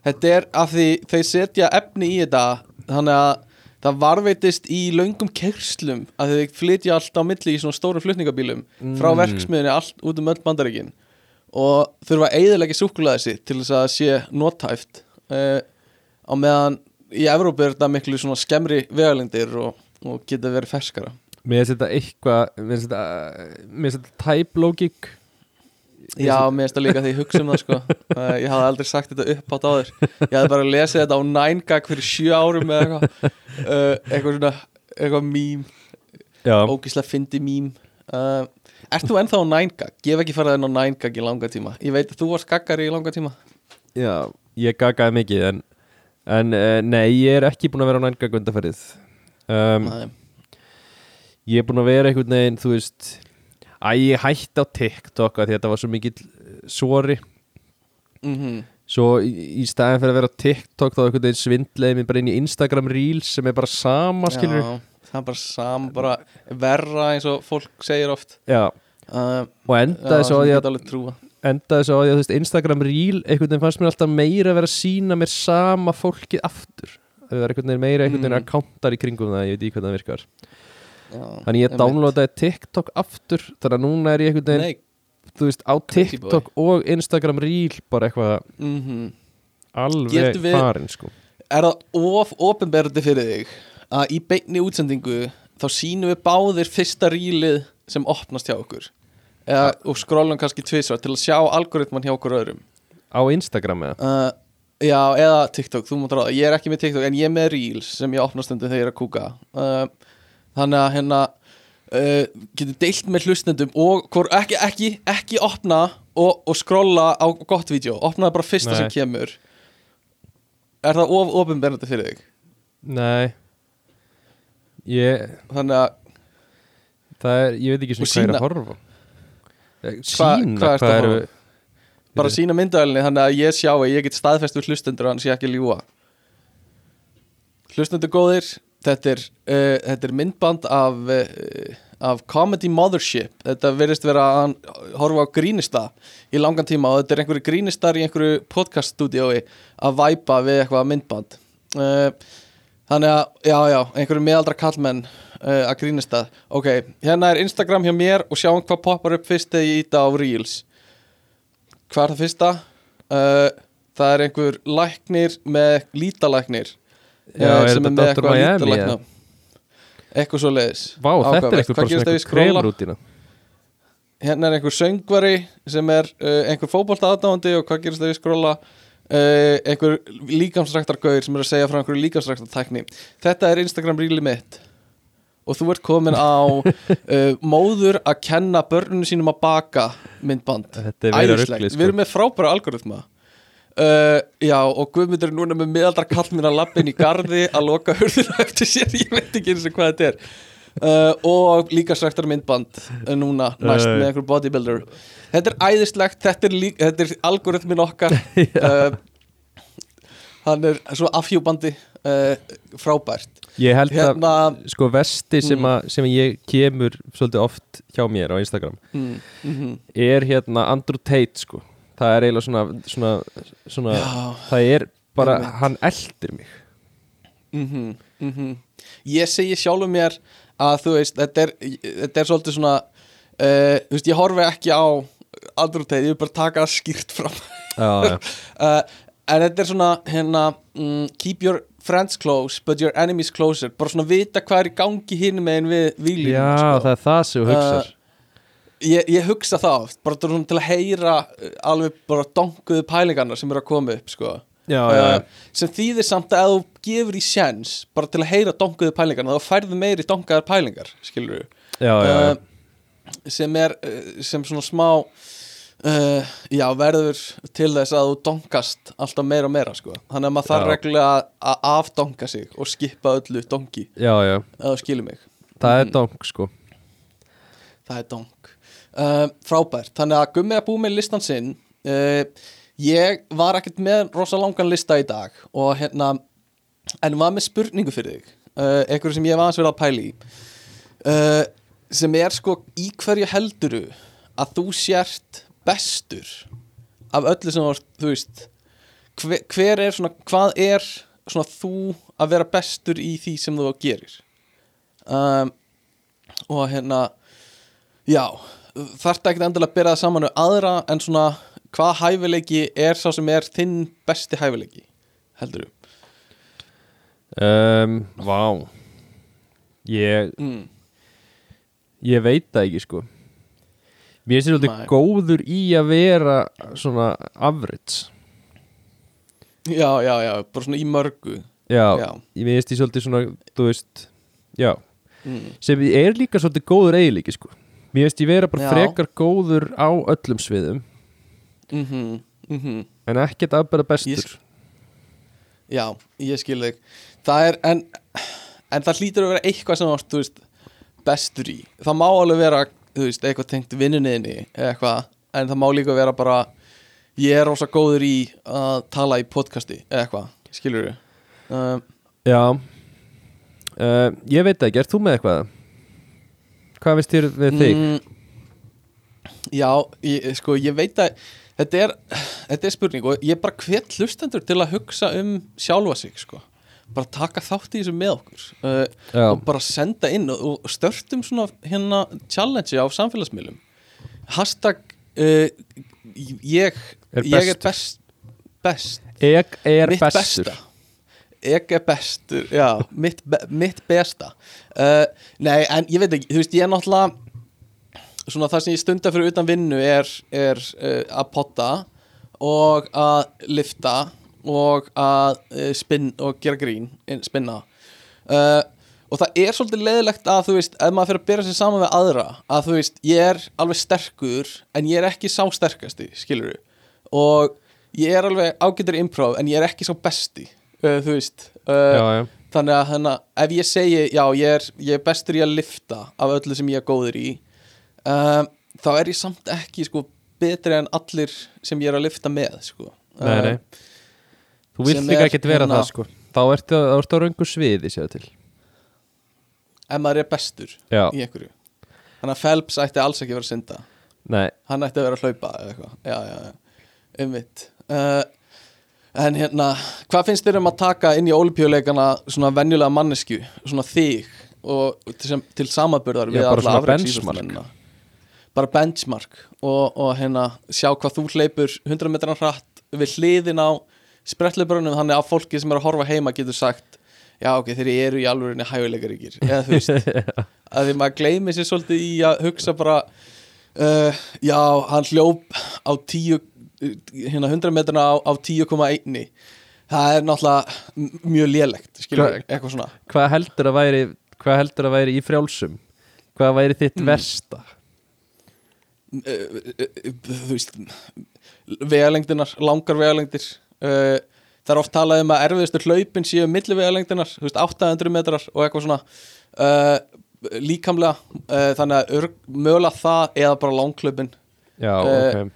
Þetta er af því þeir setja efni í þetta Þannig að það varveitist í löngum kerslum að þeir flytja allt á milli í svona stóru flutningabílum frá Mm. verksmiðinni allt út um öll bandaríkin og þurfa að eigðilegja súkulega sitt til þess að sé notæft uh, á meðan í Evrópu er þetta miklu svona skemmri vegalengdir og, og geta verið ferskara Mér finnst þetta eitthvað Mér finnst þetta, mér finnst þetta type logic Já, mér finnst það líka því ég hugsa um það sko. Uh, Ég hafði aldrei sagt þetta upp átt áður. Ég hafði bara lesið þetta á 9gag fyrir 7 árum eða eitthvað. Uh, Eitthvað svona, eitthvað mím. Ógíslega fyndi mím. Uh, Ert þú ennþá á 9gag? Ég hef ekki farið inn á 9gag í langa tíma. Ég veit að þú varst gaggari í langa tíma. Já, ég gagaði mikið En, en uh, nei, ég er ekki búin að vera á nænga gundaferðið um. Ég er búin að vera einhvern veginn, þú veist Æ, ég hætti á TikTok að að þetta var svo mikill eh, sori. Mm Svo í, í staðin fyrir að vera á TikTok þá einhvern veginn svindleði mér bara inn í Instagram Reels sem er bara sama, skilur Já, það er bara sam bara verra eins og fólk segir oft. Já, uh, og endaði svo ég að trúa endaði svo að þú veist, Instagram Reel einhvern veginn fannst mér alltaf meira að vera að sína mér sama fólkið aftur. Það er einhvern veginn meira einhvern veginn Mm. að kántar í kringum það, ég veit ekki hvernig það virkar Já, þannig ég downloadaði TikTok aftur þannig að núna er ég einhvern veginn, Nei, þú veist, á TikTok og Instagram Reel bara eitthvað mhm. alveg Getum við- farin sko. Er það of ofinberði fyrir þig að í beinni útsendingu þá sínum við báðir fyrsta rílið sem opnast hjá okkur? Eða, og skrollum kannski tvisvar til að sjá algoritman hjá okkur öðrum. Á Instagram eða? Uh, já, eða TikTok, þú mútt ráða. Ég er ekki með TikTok en ég er með Reels sem ég opna stundum þegar ég er að kúka. Uh, þannig að hérna uh, getur deilt með hlustendum og hvor, ekki, ekki, ekki opna og, og skrolla á gott vídeo. Opnaði bara fyrsta Nei. sem kemur. Er það of ofinberði fyrir þig? Nei. Ég, þannig að það er, ég veit ekki svona hvað er að horfa Eh, Hva- sína hvað ertu hvað að horfa? bara sína myndaðalinni þannig að ég sjá að ég get staðfest við hlustendur og hann sé ekki ljúa hlustendur góðir þetta er, uh, þetta er myndband af, uh, af Comedy Mothership. Þetta verðist vera að horfa á grínista í langan tíma og þetta er einhverju grínistar í einhverju podcaststúdiói að væpa við eitthvað myndband. Uh, þannig að, já já, einhverju meðaldra kallmenn uh, að grínista ok, hérna er Instagram hjá mér og sjáum hvað poppar upp fyrst þegar ég íta á Reels. Hvað er það fyrsta? Uh, það er einhver læknir með lítalæknir Já, eh, er þetta Dr. Miami, lítalækna. eitthvað svo leiðis Vá, þetta er eitthvað bara svona eitthvað kremrútina hérna er einhver söngvari sem er uh, einhver fótbolta aðdáðandi og hvað gerist þegar ég skrolla uh, einhver líkamsræktargauður sem er að segja frá einhverju líkamsræktartækni. Þetta er Instagram ríli mitt. Og þú ert komin á uh, móður að kenna börnunum sínum að baka myndband. Er Æðislegt, ruggli við erum með frábæra algoritma uh, Já, og Guðmundur er núna með miðaldra kall mín að lappin í garði að loka hurðina eftir sér, ég veit ekki eins og hvað þetta er. Uh, og líka svektar myndband uh, núna næst með einhver bodybuilder. Þetta er æðislegt, þetta er, þetta er algoritmin okkar. Uh, Hann er svo afhjúbandi frábært. Ég held Hérna að sko vesti sem, Mm. að, sem ég kemur svolítið oft hjá mér á Instagram mm, mm er hérna Andrew Tate sko það er eiginlega svona, svona, svona það er bara, Einmitt. hann eldir mig. Mm -hmm, Ég segi sjálfum mér að þú veist, þetta er, þetta er svolítið svona uh, þú veist, ég horfi ekki á andrútið, ég vil bara taka það skýrt fram. Já, já, uh, en þetta er svona hérna, mm, keep your friends close but your enemies closer, bara svona vita hvað er í gangi hinn megin við výlínu já sko. það er það sem þú hugsar ég, ég hugsa það oft, bara til að heyra uh, alveg bara donkuðu pælingarna sem eru að koma upp sko. Já, já, já, uh, sem þýðir samt að ef þú gefur í sjens bara til að heyra donkuðu pælingarna þá færðu meiri donkaðar pælingar skilur já. uh, sem er uh, sem svona smá uh, já, verður til þess að þú donkast alltaf meira og meira sko. þannig að maður þarf reglulega að- afdonka sig og skipa öllu donki. Já, já. að þú skilur mig. Það er dong sko. Það er donk uh, frábært, þannig að Gummi að búið með listan sinn. Uh, ég var ekkert með rosa langan lista í dag og hérna en var með spurningu fyrir þig. Uh, einhverju sem ég var aðeins verið að pæla í. Sem er sko í hverju helduru að þú sért bestur af öllu sem ert, þú veist hver, hver er svona, hvað er svona þú að vera bestur í því sem þú gerir? Um, og hérna Já, þarf ekki endilega að byrja það saman við aðra en svona hvað hæfileiki er sá sem er þinn besti hæfileiki heldur þú? um, vá ég, Mm. ég veit það ekki sko mér finnst þetta góður í að vera svona average Já, já, já, bara svona í mörgu já, Já. ég finnst því svolítið svona þú veist, já mm. sem er líka svolítið góður eiginleiki sko mér finnst ég vera bara Já. frekar góður á öllum sviðum. Mm -hmm, mm en ekkert að bara bestur. Ég Já, ég skil þig. Það er, en, en það hlýtur að vera eitthvað sem þú ert, þú veist, bestur í. Það má alveg vera, þú veist, eitthvað tengt vinnunniðinni eða eitthvað En það má líka vera bara Ég er rosa góður í að tala í podcasti eitthvað, skilur við um, já. Uh, ég veit ekki, ert þú með eitthvað hvað veist þér við þig? Mm, já, ég, sko, ég veit að þetta er, þetta er spurning og ég bara hvet hlustendur til að hugsa um sjálfa sig, sko. Bara taka þátt í þessu með okkur uh, og bara senda inn og, og störtum svona hérna challenge á samfélagsmiðlum. Hashtag uh, ég, Er ég er best best, ég er mitt bestur. besta er bestur, já mitt, be, mitt besta. Uh, nei, en ég veit ekki, þú veist, ég er náttúrulega svona það sem ég stunda fyrir utan vinnu er, er uh, að potta og að lifta og að uh, spinn og gera grín, in- spinna. Uh, og það er svolítið leiðilegt að þú veist, ef maður fyrir að byrja sér saman við aðra að þú veist, ég er alveg sterkur en ég er ekki sá sterkasti, skilur og ég er alveg ágætur í improv en ég er ekki sá besti uh, þú veist uh, já, já, þannig að að ef ég segi já, ég er, ég er bestur í að lifta af öllu sem ég er góður í um, þá er ég samt ekki sko, betri en allir sem ég er að lifta með sko. nei, nei. Þú vilt líka ekkert vera hérna- það sko. Þá ertu, á röngu sviði sér til. Ef maður er bestur já, í einhverju. Þannig að Phelps ætti alls ekki að vera að synda. Nei, hann ætti að vera að hlaupa eða eitthvað. Umvitt uh, en hérna hvað finnst þér um að taka inn í olimpíuleikana svona venjulega mannesku svona þig og til, sem, til samaburðar Já, við alla svona afreksíþróttamennina. bara benchmark og, og hérna sjá hvað þú hleypur 100 metran hratt við hliðin á sprettleiburunum þannig að fólki sem er að horfa heima getur sagt já ok, þeir eru í alvörinni hæguleikaríkir eða þú veist að því maður gleymi sér svolítið í að hugsa bara uh, já, hann hljóp á 10 hérna 100 metrana á, á 10,1 það er náttúrulega mjög lélegt skilur, Hvað- eitthvað svona. hvað heldur að væri hvað heldur að væri í frjálsum? Hvað væri þitt Mm. versta? Uh, uh, uh, þú veist vegalengdinar, langar vegalengdir það er oft talað um að erfiðustu hlaupin séu millivegalengdinar, þú veist 800 metrar og eitthvað svona. Líkamlega þannig að mögulega það eða bara langklaupin Já, Eh, ok.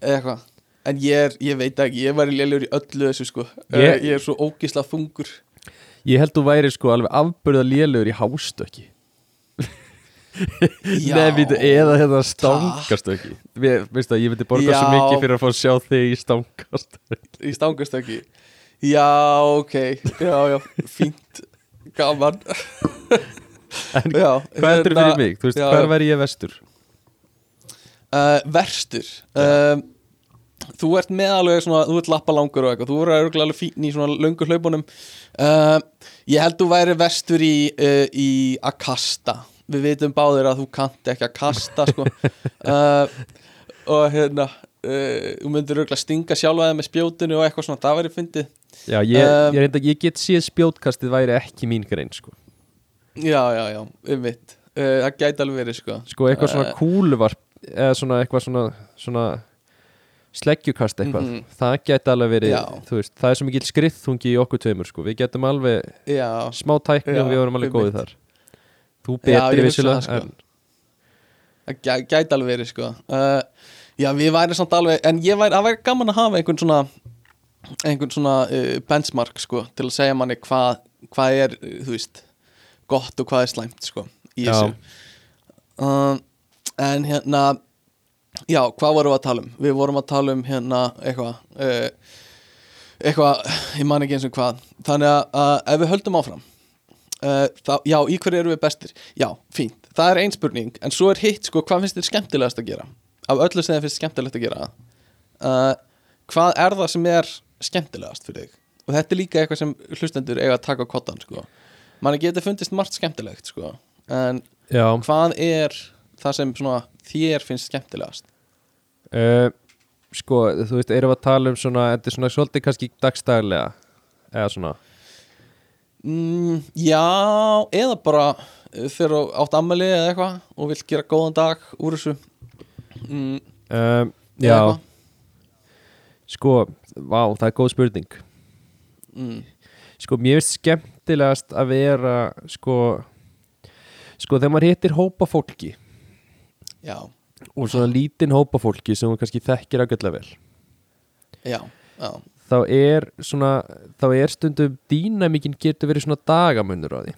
eða eitthvað en ég, er, ég veit ekki, ég væri lélegur í öllu þessu sko. Ég- ég, er svo ógisla þungur. Ég held þú væri sko alveg afbörða lélugur í hástöki býtu, eða hérna stangastöki Mér, veistu að ég myndi borga svo Já. mikið fyrir að fá að sjá þig í stangastöki í stangastöki já, ok, já, já fínt, gaman. En já, hvað heldur hérna, fyrir mig? Þú veist, já, hvar já. væri ég vestur? uh, verstur. Um, þú ert með alveg svona, þú ert lappa langur og eitthvað, þú voru örgulega alveg fín í svona löngu hlaupunum. Uh, ég held þú væri verstur í, uh, í að kasta við vitum báðir að þú kannt ekki að kasta sko. Uh, og hérna uh, þú myndir örgulega stinga sjálfa þeim með spjótinu og eitthvað svona, það væri fyndið. Já, ég, Um, ég, ég get séð spjótkastið væri ekki mín grein sko. já, já, já, um mitt uh, það gæti alveg verið sko. Sko, eitthvað svona Eh. kúluvarp eða svona eitthvað svona, svona sleggjukast eitthvað Mhm. það geti alveg verið, Já. þú veist það er svo mikil skriðþungi í okkur tveimur sko. við getum alveg já, smá tækni Já, og við vorum alveg góðið þar þú betri hugsa vissulega það, sko. en, gæti alveg verið sko uh, Já, við væri samt alveg En ég væri, það væri gaman að hafa einhvern svona einhvern svona uh, benchmark sko til að segja manni hvað hvað er, uh, þú veist gott og hvað er slæmt sko í þessu uh, En hérna Já, hvað vorum við að tala um? Við vorum að tala um hérna eitthvað uh, eitthvað, ég man ekki eins og hvað Þannig að, að ef við höldum áfram uh, þá, Já, í hverju erum við bestir? Já, fínt, það er ein spurning En svo er hitt, sko, hvað finnst þér skemmtilegast að gera? Af öllu sem þér finnst skemmtilegt að gera uh, Hvað er það sem er skemmtilegast fyrir þig? Og þetta er líka eitthvað sem hlustendur eiga að taka á kottan, sko Manni getur fundist margt skemmtilegt, sko En já, hvað er það sem svona þér finnst skemmtilegast? Uh, sko, þú veist, erum við að tala um svona, þetta er svona svolítið kannski dagstæðlega eða svona? Mm, já, eða bara þegar þú átt ammali eða eitthvað og vilt gera góðan dag úr þessu. Mm, um, já, eitthvað. sko, vá, það er góð spurning. Mm, sko, mér finnst skemmtilegast að vera sko sko, þegar maður hittir hópa fólki Já, og svona lítinn hópa fólki sem hún kannski þekkir ágætlega vel. Já, já. Þá er svona þá er stundum dýnamíkin getur verið svona dagamunur á því.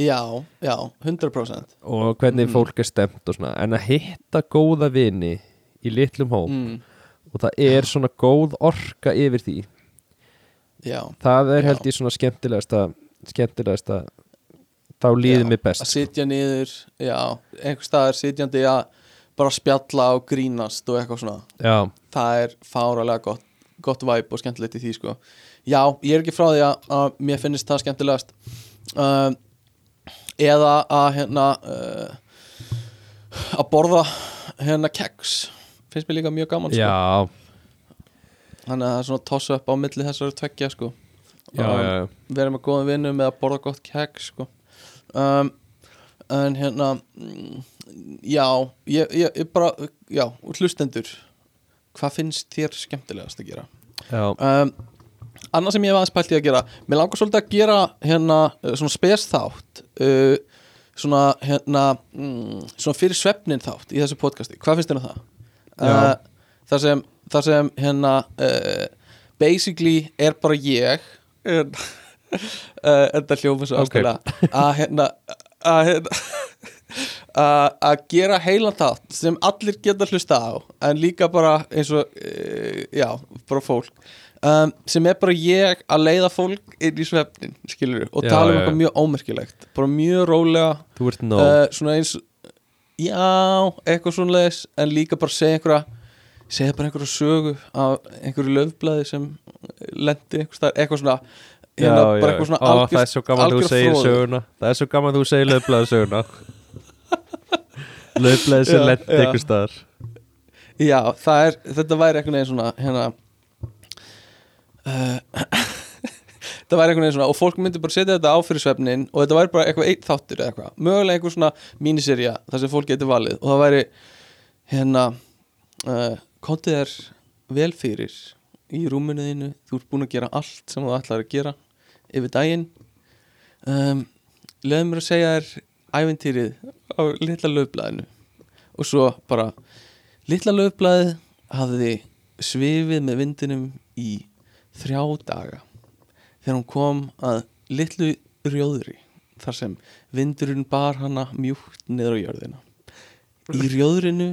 Já, já, 100% og hvernig Mm. fólk er stemt og svona. En að hitta góða vini í litlum hóp mm, og það er svona góð orka yfir því. Já, það er Já. held ég svona skemmtilegasta skemmtilegasta þá Já, mér best að sitja niður Já, einhver staðar sitjandi að bara spjalla og grínast og eitthvað svona. Já, það er fáralega gott, gott væp og skemmtilegt í því sko. Já, ég er ekki frá því að, að mér finnst það skemmtilegast. Uh, eða að hérna uh, að borða hérna keks. Finnst mér líka mjög gaman sko. já, þannig að það er svona tossa upp á milli þessari tveggja sko. Já, Um, já, já. vera með góðum vinnum með að borða gott keks sko um, en hérna já, ég, ég, ég bara já, hlustendur hvað finnst þér skemmtilegast að gera já. um, annað sem ég hef aðeins pælt í að gera mér langar svolítið að gera hérna uh, svona spes þátt uh, svona hérna mm, svona fyrir svefnin þátt í þessu podcasti hvað finnst þér um það? Uh, það sem, það sem hérna uh, basically er bara ég en uh, þetta hljóma svo Ok. ástæðlega að hérna að hérna gera heilan þátt sem allir geta hlusta á en líka bara eins og uh, já, bara fólk. Um, sem er bara ég að leiða fólk inn í svefnin, skilur og Já, tala um eitthvað mjög ómerkilegt bara mjög rólega. Þú ert nóg. Uh, svona eins já, eitthvað svona leis en líka bara segja einhverja segja bara einhverja sögu af einhverju löfblæði sem lendi eitthvað svona hérna, bara eitthvað svona Ó, það er svo gaman þú segir söguna. Það er svo gaman þú segir löfblæði söguna. Löfblæði sem Já, lendi já. einhver staðar. Já, það er, þetta væri einhvern veginn svona hérna uh, það væri einhvern veginn svona og fólk myndi bara setja þetta á fyrir svefnin og þetta væri bara eitthvað eitt þáttur eða eitthvað. Mögulega einhver svona míniserja þar sem fólk getur valið. Og það væri hérna uh, kontið er vel fyrir í rúminu þínu. Þú ert búin að gera allt sem þú ætlar að gera yfir daginn. Um, leðum mér að segja þér æventýrið á litla löfblæðinu og svo bara litla löfblæðið hafði svifið með vindinum í þrjá daga. Þegar hún kom að litlu rjóðri þar sem vindurinn bar hana mjúkt niður á jörðina. Í rjóðrinu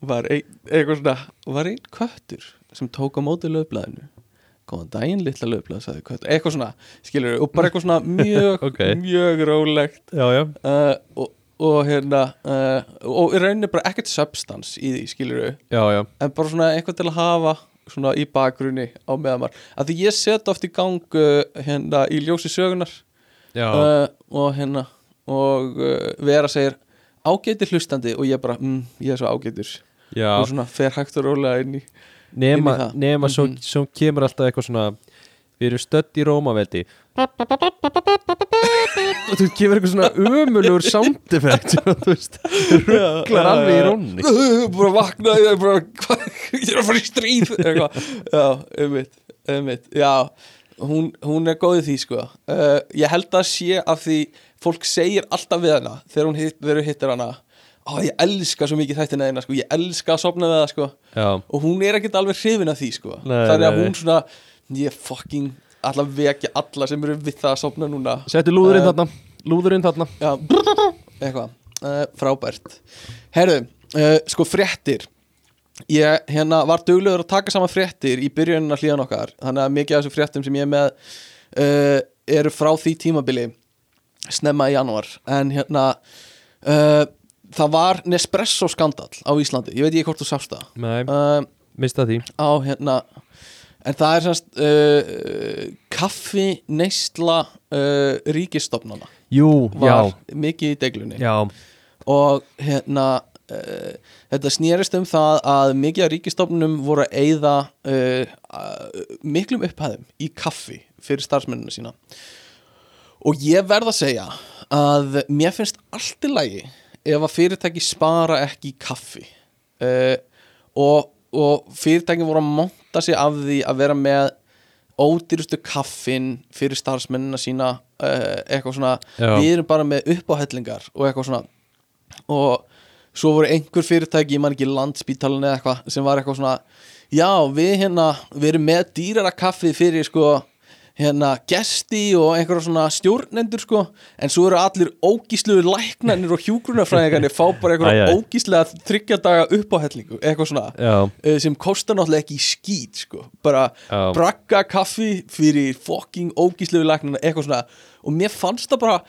var ein, eitthvað svona var einn köttur sem tók á móti löfblæðinu góðan daginn litla köttur, eitthvað svona skilur og bara eitthvað svona mjög, Ok. mjög rólegt. Já, já. Uh, og, og hérna uh, og í rauninni bara ekkert substans í því skilur Já, já. En bara svona eitthvað til að hafa svona í bakgrunni á meðan maður að því ég set oft í gang uh, hérna í ljósi sögunar og hérna og vera segir ágætir hlustandi og ég bara, mm, ég er svo ágætur. Já. Og svona fer hægt og rólega inn í Nema, inn í það. nema svo, Mhm. svo kemur alltaf eitthvað svona Við erum stödd í Rómaveldi. Og þú kemur eitthvað svona umulugur sound effect sem að, Þú veist, rugglar alveg í rónni. Bara vakna ég er bara, ég er að fara í stríð já, einmitt, einmitt já, hún, hún er góð í því sko. Uh, ég held að sé af því fólk segir alltaf við hana þegar hún þegar hún hittir hana Ó, ég elska svo mikið þættina þeirna sko, ég elska að sopna við það sko. Og hún er ekkert alveg hrifin af því sko. Nei, þannig að nei, hún svona ég fucking alla vekja alla sem eru við það að sopna núna. Settu lúðurinn Eh, þarna. Lúðurinn þarna. Já, eitthvað. Uh, Frábært. Herðu, uh, sko fréttir. Ég hérna var duglegur að taka saman fréttir í byrjunin að hlíðan okkar. Þannig að mikið af þessum fréttum sem ég er með uh, eru frá því tímabili snemma í janúar. En hérna uh, það var Nespresso skandal á Íslandi. Ég veit ekki hvort þú sást það. Nei, uh, mista því. á hérna en það er semst uh, kaffi neysla uh, ríkistofnana Jú, var já, mikið í deglunni. Já. Og hérna uh, þetta snýrist um það að mikið af ríkistofnunum voru að eyða uh, uh, miklum upphæðum í kaffi fyrir starfsmennina sína. Og ég verð að segja að mér finnst allt í lagi ef að fyrirtæki spara ekki kaffi uh, og, og fyrirtæki voru að monta sig af því að vera með ódýrustu kaffin fyrir starfsmennina sína uh, eitthvað svona, Já. við erum bara með uppáhellingar og eitthvað svona og svo voru einhver fyrirtæki, ég man ekki landspítalun eða eitthvað sem var eitthvað svona já, við hérna, við erum með dýrara kaffið fyrir sko hérna gesti og einhverja svona stjórnendur sko, en svo eru allir ógísluður læknanir og hjúgrunafræðingarnir fá bara einhverja ógíslega þryggja daga uppáhellingu, eitthvað svona Já, uh, sem kostar náttúrulega ekki skít sko, bara Já. bragga kaffi fyrir fucking ógíslegu læknina eitthvað svona, og mér fannst það bara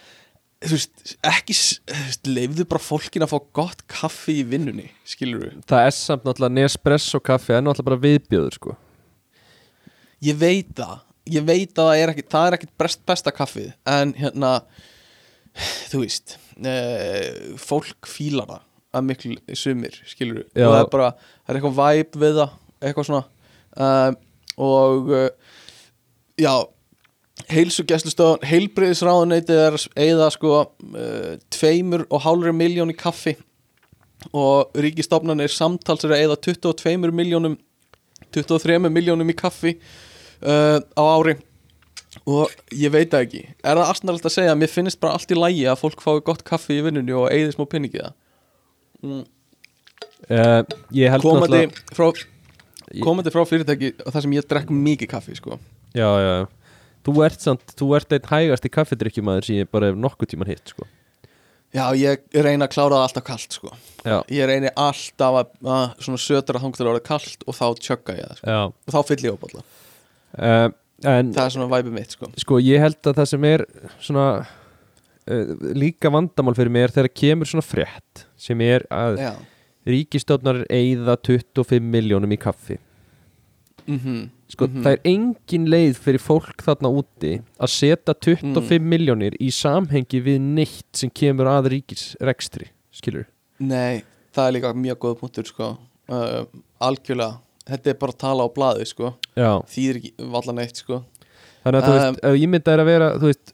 þú veist, ekki þú leifðu bara fólkin að fá gott kaffi í vinnunni, skilur við það er samt náttúrulega Nespresso kaffi er náttúrulega bara viðbjöður sko. Ég veit það, ég veit að það er ekki það er ekkit best, besta kaffið en hérna, þú veist uh, fólk fílar það að miklu sumir, skilur við og það er bara, það er eitthvað væp við það eitthvað svona. Uh, og uh, já heilsugæslustöðun heilbriðisráðuneyti er eða sko uh, tveimur og hálfur miljón í kaffi. Og ríkistofnanir samtals er eða 22 miljónum 23 miljónum í kaffi uh, á ári. Og ég veit það ekki. Er það aðsnarlegt að segja að mér finnst bara allt í lægi að fólk fái gott kaffi í vinnunni og eigði smá pinningi það? Uh, Ég held komandi náttúrulega frá, komandi frá fyrirtæki þar sem ég drekk mikið kaffi sko. Já, já, já. Þú ert samt, þú ert einn hægasti kaffidrykkjumæður sem ég bara hef nokkuð tíman hitt sko. Já ég reyna að klára það alltaf kalt sko. Já, ég reyni alltaf að, að svona sötur að þangtur að vera kalt og þá tjögga ég það sko. og þá fyll ég upp alltaf uh, En það er svona væpið mitt sko. sko ég held að það sem er svona uh, líka vandamál fyrir mig er þegar kemur svona frétt sem er að já ríkistofnar eigða 25 miljónum í kaffi mm sko Mhm. það er engin leið fyrir fólk þarna úti að setja 25 miljónir í samhengi við neitt sem kemur að ríkisrekstri skilur Nei, það er líka mjög góð punktur sko. uh, algjörlega þetta er bara að tala á blaði sko. Já, þýðir ekki vallan eitt sko. þannig að þú Um, veist ef ég myndi að vera, þú veist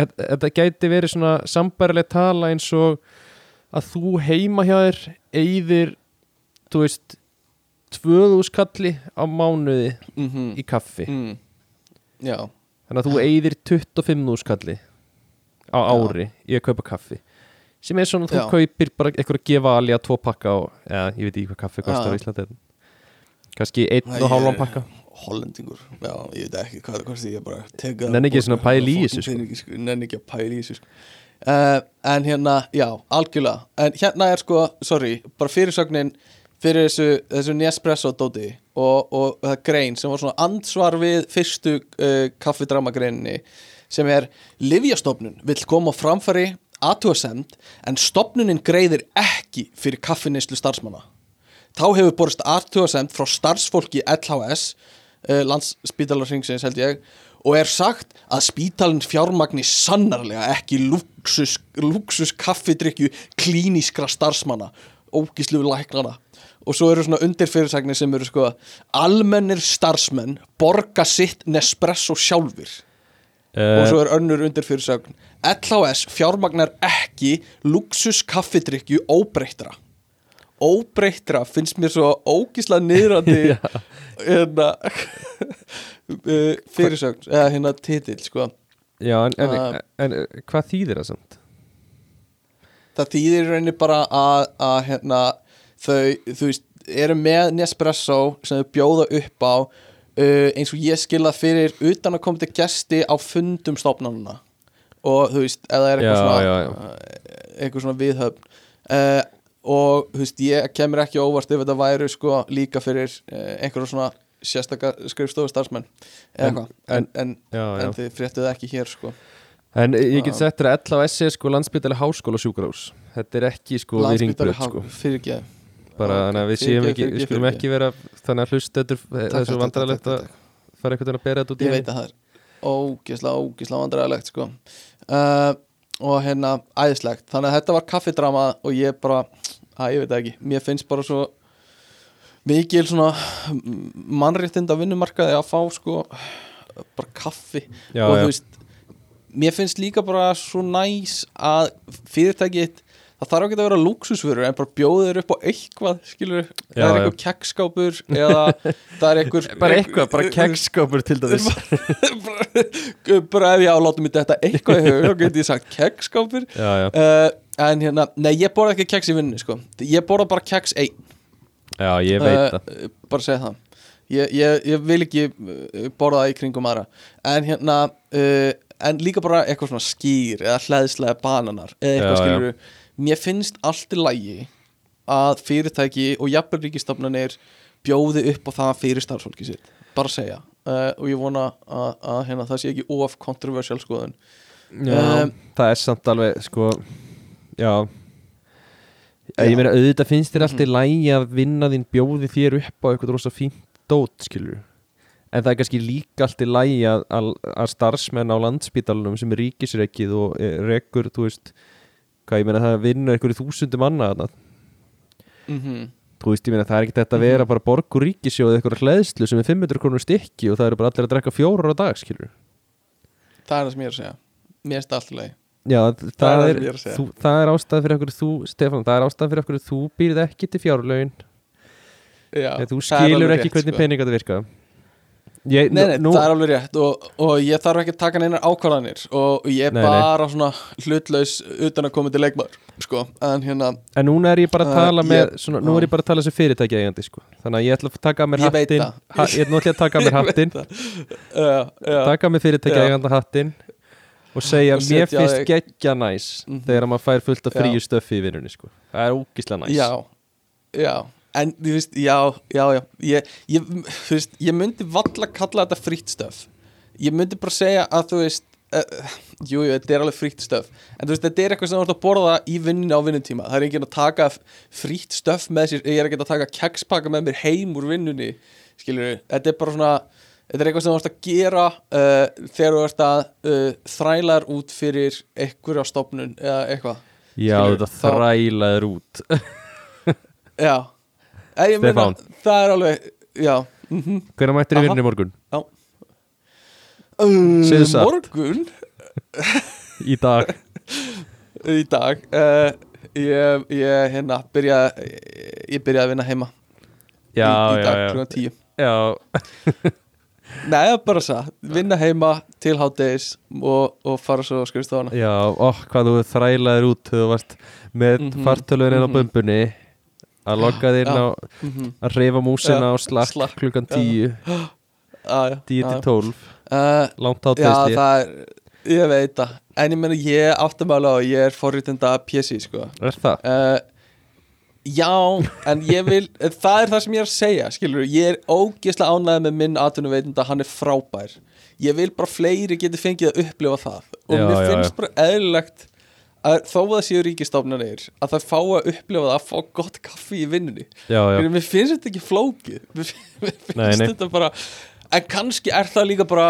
þetta gæti verið svona sambærileg tala eins og að þú heima hjá þér eigðir, þú veist 2000 kalli á mánuði mm í kaffi mm. Já, þannig að þú eyðir 25.000 kalli á ári í að kaupa kaffi sem er svona að þú Já. kaupir bara eitthvað að gefa alja tvo pakka og, eða ég veit ekki hvað kaffi kostar Já. á Íslandi kannski einn og hálfan pakka. Hollendingur. Já, ég veit ekki hvað það kosti Ég bara teka Nenni ekki svona að pæla í þessu, sko. Nenni ekki, nenni ekki að pæla í þessu sko. uh, En hérna, já, algjörlega. En hérna er sko, sorry Bara fyrirsögnin fyrir þessu, þessu Nespresso dóti og, og það grein sem var svona ansvar við fyrstu uh, kaffidrama greininni sem er Livjastofnun vill koma á framfæri aðtúasend en stofnunin greiðir ekki fyrir kaffinislu starfsmanna Þá hefur borist aðtúasend frá starfsfólki LHS uh, landsspítalarringsins held ég og er sagt að spítalinn fjármagni sannarlega ekki luxus, luxus kaffidrykju klínískra starfsmanna ógíslu læknana. Og svo eru svona undirfyrirsagnir sem eru sko almennir starfsmenn borga sitt Nespresso sjálfur og uh, svo er önnur undirfyrirsagn LHS fjármagnar ekki luxus kaffidrykju óbreyttra óbreyttra finnst mér svo ógísla niðrandi hérna uh, fyrirsögn eða hérna titill sko. Já, en, en, uh, en, en hvað þýðir það samt? það þýðir rauninni bara að, að hérna, þau, þú veist, eru með Nespresso sem þau bjóða upp á uh, eins og ég skilða fyrir utan að koma til gesti á fundum stofnanuna og þú veist, eða er eitthvað Já, svona já, já. uh, eitthvað svona viðhöfn. Uh, og þú veist, ég kemur ekki óvart ef þetta væri sko líka fyrir uh, einhverjum svona sérstaka skrifstofu starfsmenn. Eða En- en, en, Já, já. en þið fréttið ekki hér sko. En ég get sett LHS er sko landsbytali háskóla sjúkrahús. Þetta er ekki sko við ringbröð sko. fyrirgeð bara Ok, þannig að við séum ekki, við skulum ekki vera þannig að hlusta þetta Takk, þessu takk, vandrarlegt að fara einhvern veginn að bera þetta út í Ég veit að það er ógislega, ógislega vandræðilegt sko. Uh, og hérna æðislegt, þannig að þetta var kaffidrama og ég bara, að ég veit ekki. Mér finnst bara svo mikil svona mannréttinda vinnumarkaði að fá sko bara kaffi. Já, og þú veist mér finnst líka bara svo næs að fyrirtækið það þarf ekki að vera lúksusvörur en bara bjóðir upp á eitthvað skilur, það Já, er já. eitthvað kekkskápur eða það er eitthvað bara eitthvað, bara kegskapur til dæmis. Bara, bara ef ég álátum mig þetta eitthvað í hug þá get ég sagt já, uh, en hérna, nei ég borða ekki keks í vinnunni sko, ég borða bara keks einn. Já, ég veit það uh, bara segja það. Ég, ég, ég vil ekki uh, borða það í kringum aðra. En hérna uh, en líka bara eitthvað svona skýr eða hlæðslega bananar eða eitthvað Já, já. skilur mér finnst allt í lægi að fyrirtæki og jafnvel ríkistofnanir bjóði upp á það fyrir starfsfólki sitt. Bara segja. Uh, og ég vona að, að hérna, það sé ekki of kontroversial skoðun. Já, Um, það er samt alveg sko Já. Ég meina auðvitað finnst þér alltaf í lægi að vinna þín bjóði þér upp á eitthvað rosa fínt dót skilur En það er kannski líka allt í lægi að, að, að starfsmenn á landspítalunum sem er ríkisreikið og rekur, þú veist hvað ég meina það vinnur í þúsundum manna þarna. mm þú veist, ég meina það er ekki þetta að vera bara borg og ríkisjóð eitthvað hlæðslu sem er 500 krónur stykki og það eru bara allir að drekka fjórar á dag skilur það er það sem ég er að segja. Mér finnst það allt í lagi. Já, það, það er, er þú, það er ástæð fyrir okkur þú, Stefán, það er ástæð fyrir okkur þú býrð ekki til fjárlaugin Já, þú skilur ekki hvernig sko. peninga þetta virka ég, Nei, nei, nú, það er alveg rétt og, og ég þarf ekki að taka neinar ákvarðanir og ég er Nei, bara svona hlutlaus utan að koma til leikmaður sko, en hérna, En núna er ég bara að Uh, tala með ég- svona, Nú er ég bara að tala sem fyrirtæki eigandi sko. Þannig að ég ætla að taka að mér hattin ha, Ég er nú ætla að taka að mér hattin uh, uh, Taka að mér fyrirtæki Já. eiganda hattin Og segja, Og mér finnst geggja næs Mhm. Þegar maður fær fullt af fríu stöffi í vinnunni sko. Það er ógislega næs. Já, já en þú veist, já, já, já. Ég, ég, þú veist, ég myndi valla kalla þetta frýtt stöf. Ég myndi bara segja að þú veist uh, jú, jú, þetta er alveg frýtt stöf. En þú veist, þetta er eitthvað sem þú ert að borða í vinnunni á vinnutíma, það er enginn að taka frýtt stöf með sér, ég er ekki að taka kekspaka með mér heim úr vinnunni skilur þetta er bara svona þetta er eitthvað sem þú ert að gera uh, þegar þú ert að uh, þræla þér út fyrir einhverja stofnun eða eitthvað. Já, Skilurðu, þetta þrælaður út. Já Stefán. Það er alveg Já. Mm Hvernig mættir í í morgun? satt. Morgun? Í dag. Í dag. Uh, Ég, ég hérna byrja Ég byrjaði að vinna heima. Í, Já, í já, dag já. klukkan tíu. Já, Nei, það er bara það, vinna heima til háttegis og, og fara svo skrifstofana já, ó, hvað þú þrælaðir út þú varst með mm Mhm, fartölurinn á mhm. Að logga þér inn Já. á mm að reyfa músina á slakk klukkan já. 10 ah, 10 til 12, uh, langt Já, átveðst ég. það er, ég veit það. En ég meina, ég áttum alveg á að ég er forritinda PC, sko. Er það? uh, Já, en ég vil Það er það sem ég er að segja, skilur Ég er ógeðslega ánægð með minn atvinnuveitunda Hann er frábær. Ég vil bara fleiri geti fengið að upplifa það. Og Já, mér já, finnst já. bara eðlilegt að þó að það séu ríkistofnanir að það fá að upplifa það að fá gott kaffi í vinnunni. Já, já, Mér finnst þetta ekki flókið. Mér finnst Nei, nei. þetta bara En kannski er það líka bara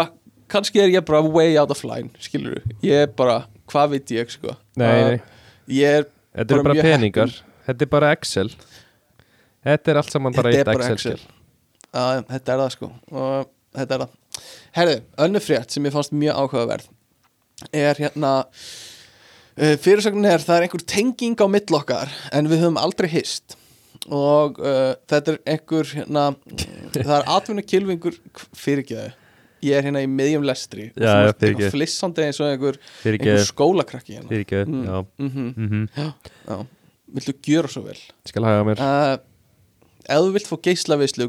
Kannski er ég bara way out of line Skilur Ég er bara, hvað veit ég sko. Nei, Uh, nei. Ég er Þetta eru bara bara peningar. Þetta er bara Excel. Þetta er allt saman bara eitt Excel, Excel. Já, þetta er það sko. Og þetta er það. Herðu, önnur frétt sem ég fannst mjög áhugaverð er hérna uh, fyrirsögnin er það er einhver tenging á mill okkar en við höfum aldrei hist. Og uh, þetta er einhver hérna, það er atvinnu kilvingur fyrirgeðu ég er hérna í miðjum lestri. Og Já, þú já, ert fyrirgefðu. eitthvað flissandi eins og einhver, einhver skólakrakki hérna. Fyrir ekki, Mm. já. Mm Mhm. já, viltu gjöra svo vel? Skal haga mér. Uh, ef þú vilt fá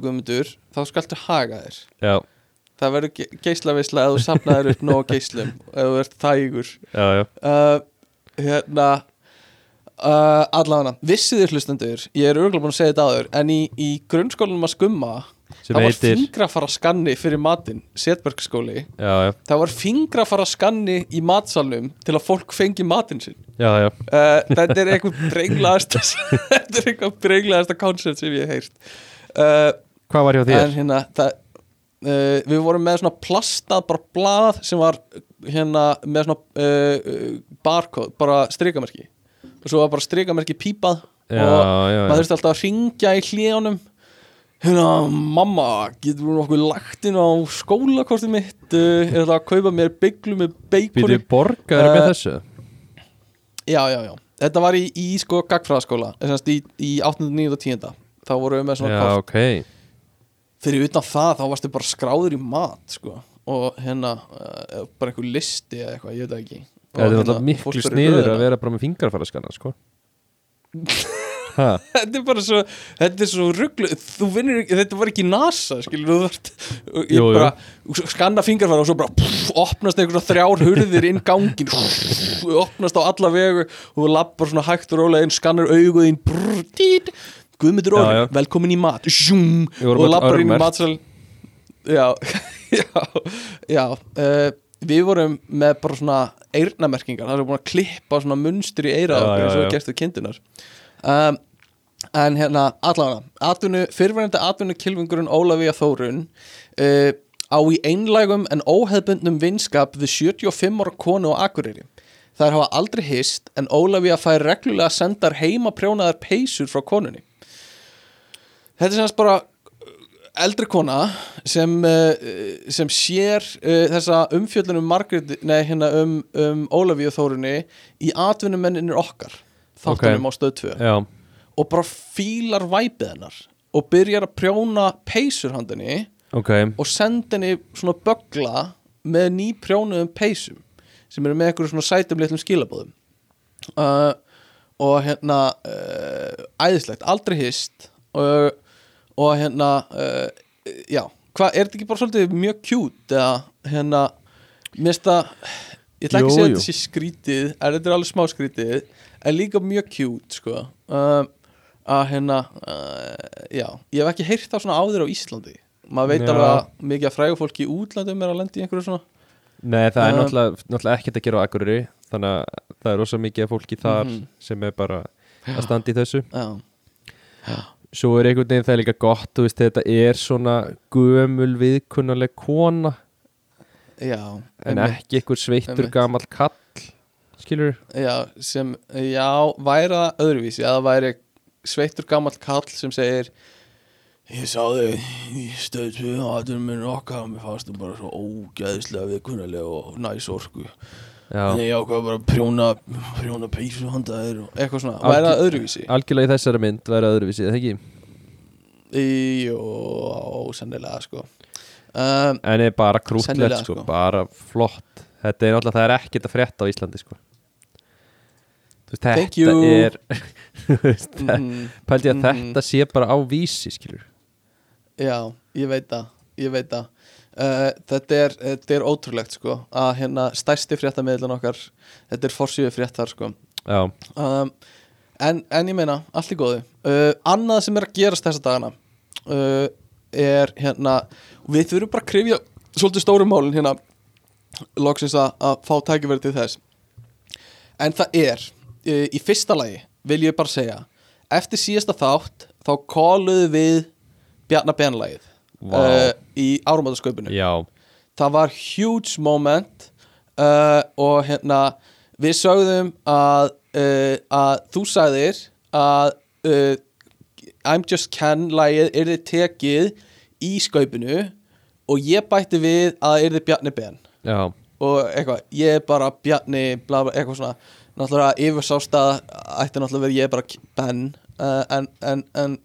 guðmundur, þá skaltu haga þér. Já, það verður ge geislavisla ef þú safnaðir upp nóg geislum ef þú ert þægur. Já, já. Uh, hérna uh, allavega, vissið þér hlustendur ég er örgulega búin að segja þetta áður en í, í grunnskólanum að skumma Sem það var heitir fingrafara skanni fyrir matinn Setbergsskóli, Já, já, það var fingrafara skanni í matsalnum til að fólk fengi matinn sinn. Já, já. Uh, þetta er eitthvað brenglaðasta þetta er eitthvað brenglaðasta koncept sem ég hef heyrt. Uh, Hvað var hjá en þér? hérna það, uh, við vorum með svona plastað bara blað sem var hérna með svona uh, barcode, bara strikamerki og svo var bara strikamerki pípað Já, og já, maður þurfti alltaf að ringja í hlíðunum hérna, mamma getur við nokkuð lagt inn á skólakortið mitt uh, ég ætla að kaupa mér bygglu með beikoni Býtu borgaður Uh, með þessu? já, já, já, þetta var í, í sko gagfræðaskóla, þess að í, í 8. 9. og 10. þá vorum við með svona Já, kort ok fyrir utan það þá varstu bara skráður í mat sko. Og hérna uh, bara einhver listi eða eitthvað, ég veit ekki Og Það er hérna, náttúrulega miklu fórst bara í sniður röðina. að vera bara með fingarfæraskana, sko Ha, þetta er bara svo þetta er svo rugglu, þú vinnur ekki þetta var ekki NASA, skilur þú vart og ég Jú, jú. bara skanna fingarfæra og svo bara pff, opnast einhverja þrjár hurðir inn gangin pff, opnast á alla vegu og þú lappar svona hægt og rólega inn skannar auguðin brr, dít, Guðmyndur Já, Orri, já. velkomin í mat sjum, Við vorum og öll lappar inn í örmerkt. matsal já, já, já uh, við vorum með bara svona eyrnamerkingar, það er búin að klippa svona munstur í Já, okkur eins og við gerstu kindunar um, en hérna allavega, atvinnu, fyrirverandi atvinnu kilvingurinn Ólafía Þórun uh, á í einlægum en óheðbundnum vinskap við 75 ára konu á Akureyri. Þær hafa aldrei hist en Ólafía fær reglulega sendar heima prjónaðar peysur frá konunni. Þetta er semst bara eldri kona sem, uh, sem sér uh, þessa umfjöllunum Margrét, nei hérna um, um Ólafíu Þórunni í atvinnumenninir okkar þáttunum á stöð 2 já, og bara fílar væpið hennar og byrjar að prjóna peysur handinni ok. og senda henni svona bögla með nýprjónuðum peysum sem eru með einhverjum svona sætum litlum skilabóðum uh, og hérna uh, æðislegt, aldrei hist uh, og hérna uh, já, hvað, er þetta ekki bara svolítið mjög kjút eða hérna það ég ætla ekki að segja þetta sé skrítið en þetta er alveg smá skrítið en líka mjög kjút sko. Uh, að hérna uh, já, ég hef ekki heyrt það svona áður á Íslandi. Maður veit Já. alveg að mikið að frægu fólki í útlandum er að lendi í einhverju svona Nei, það er Uh, náttúrulega, náttúrulega ekkert að gera á Akureyri Þannig að það er rosa mikið af fólki þar Mhm. sem er bara að standa í þessu. Já, Svo er einhvern veginn það líka gott Þú veist, þetta er svona gömul viðkunnaleg kona já En einmitt. ekki einhver sveittur Einmitt. gamall kall Skilur já, sem, já, væri það öðruvísi að það væri sveittur gamall kall sem segir ég sá þig í stöðu og aðeins minn okkar og mér fannst þú bara svo ógæðislega viðkunnalega og næs orku En ég ákvað bara að prjóna prjóna peysu handa þér og eitthvað svona, Algjör- væri það öðruvísi? algjörlega í þessari mynd væri öðruvísi, eða ekki? Jú, sennilega sko. Um, En er bara krútlegt sko, sko. bara flott. Þetta er náttúrulega, það er ekkert að frétta á Íslandi sko. Þú veist, Thank þetta you. er Þú veist, mm, pældi ég að Mhm. þetta sé bara á vísi skilur Já, ég veit það Ég veit það uh, þetta, er, þetta er ótrúlegt sko að hérna stærsti fréttamiðlan okkar þetta er forsýðu fréttar sko. Um, en, en ég meina, allt í góðu. Uh, annað sem er að gerast þessa dagana uh, er hérna við þurfum bara að krifja svolítið stórum málin hérna loksins að, að fá tækifæri til þess. En það er í fyrsta lagi vil ég bara segja eftir síðasta þátt þá kóluðu við Bjarnar Benlægið Vá. uh, í árumátasköpunum það var huge moment uh, og hérna við sögðum að, uh, að þú sagðir að I'm Just Ken lagið yrði tekið í skaupinu og ég bætti við að það yrði Bjarni Ben. Já, og eitthvað, ég er bara Bjarni bla bla, eitthvað svona. Náttúrulega yfirsástað ætti náttúrulega vera ég er bara Ben uh, en, en, en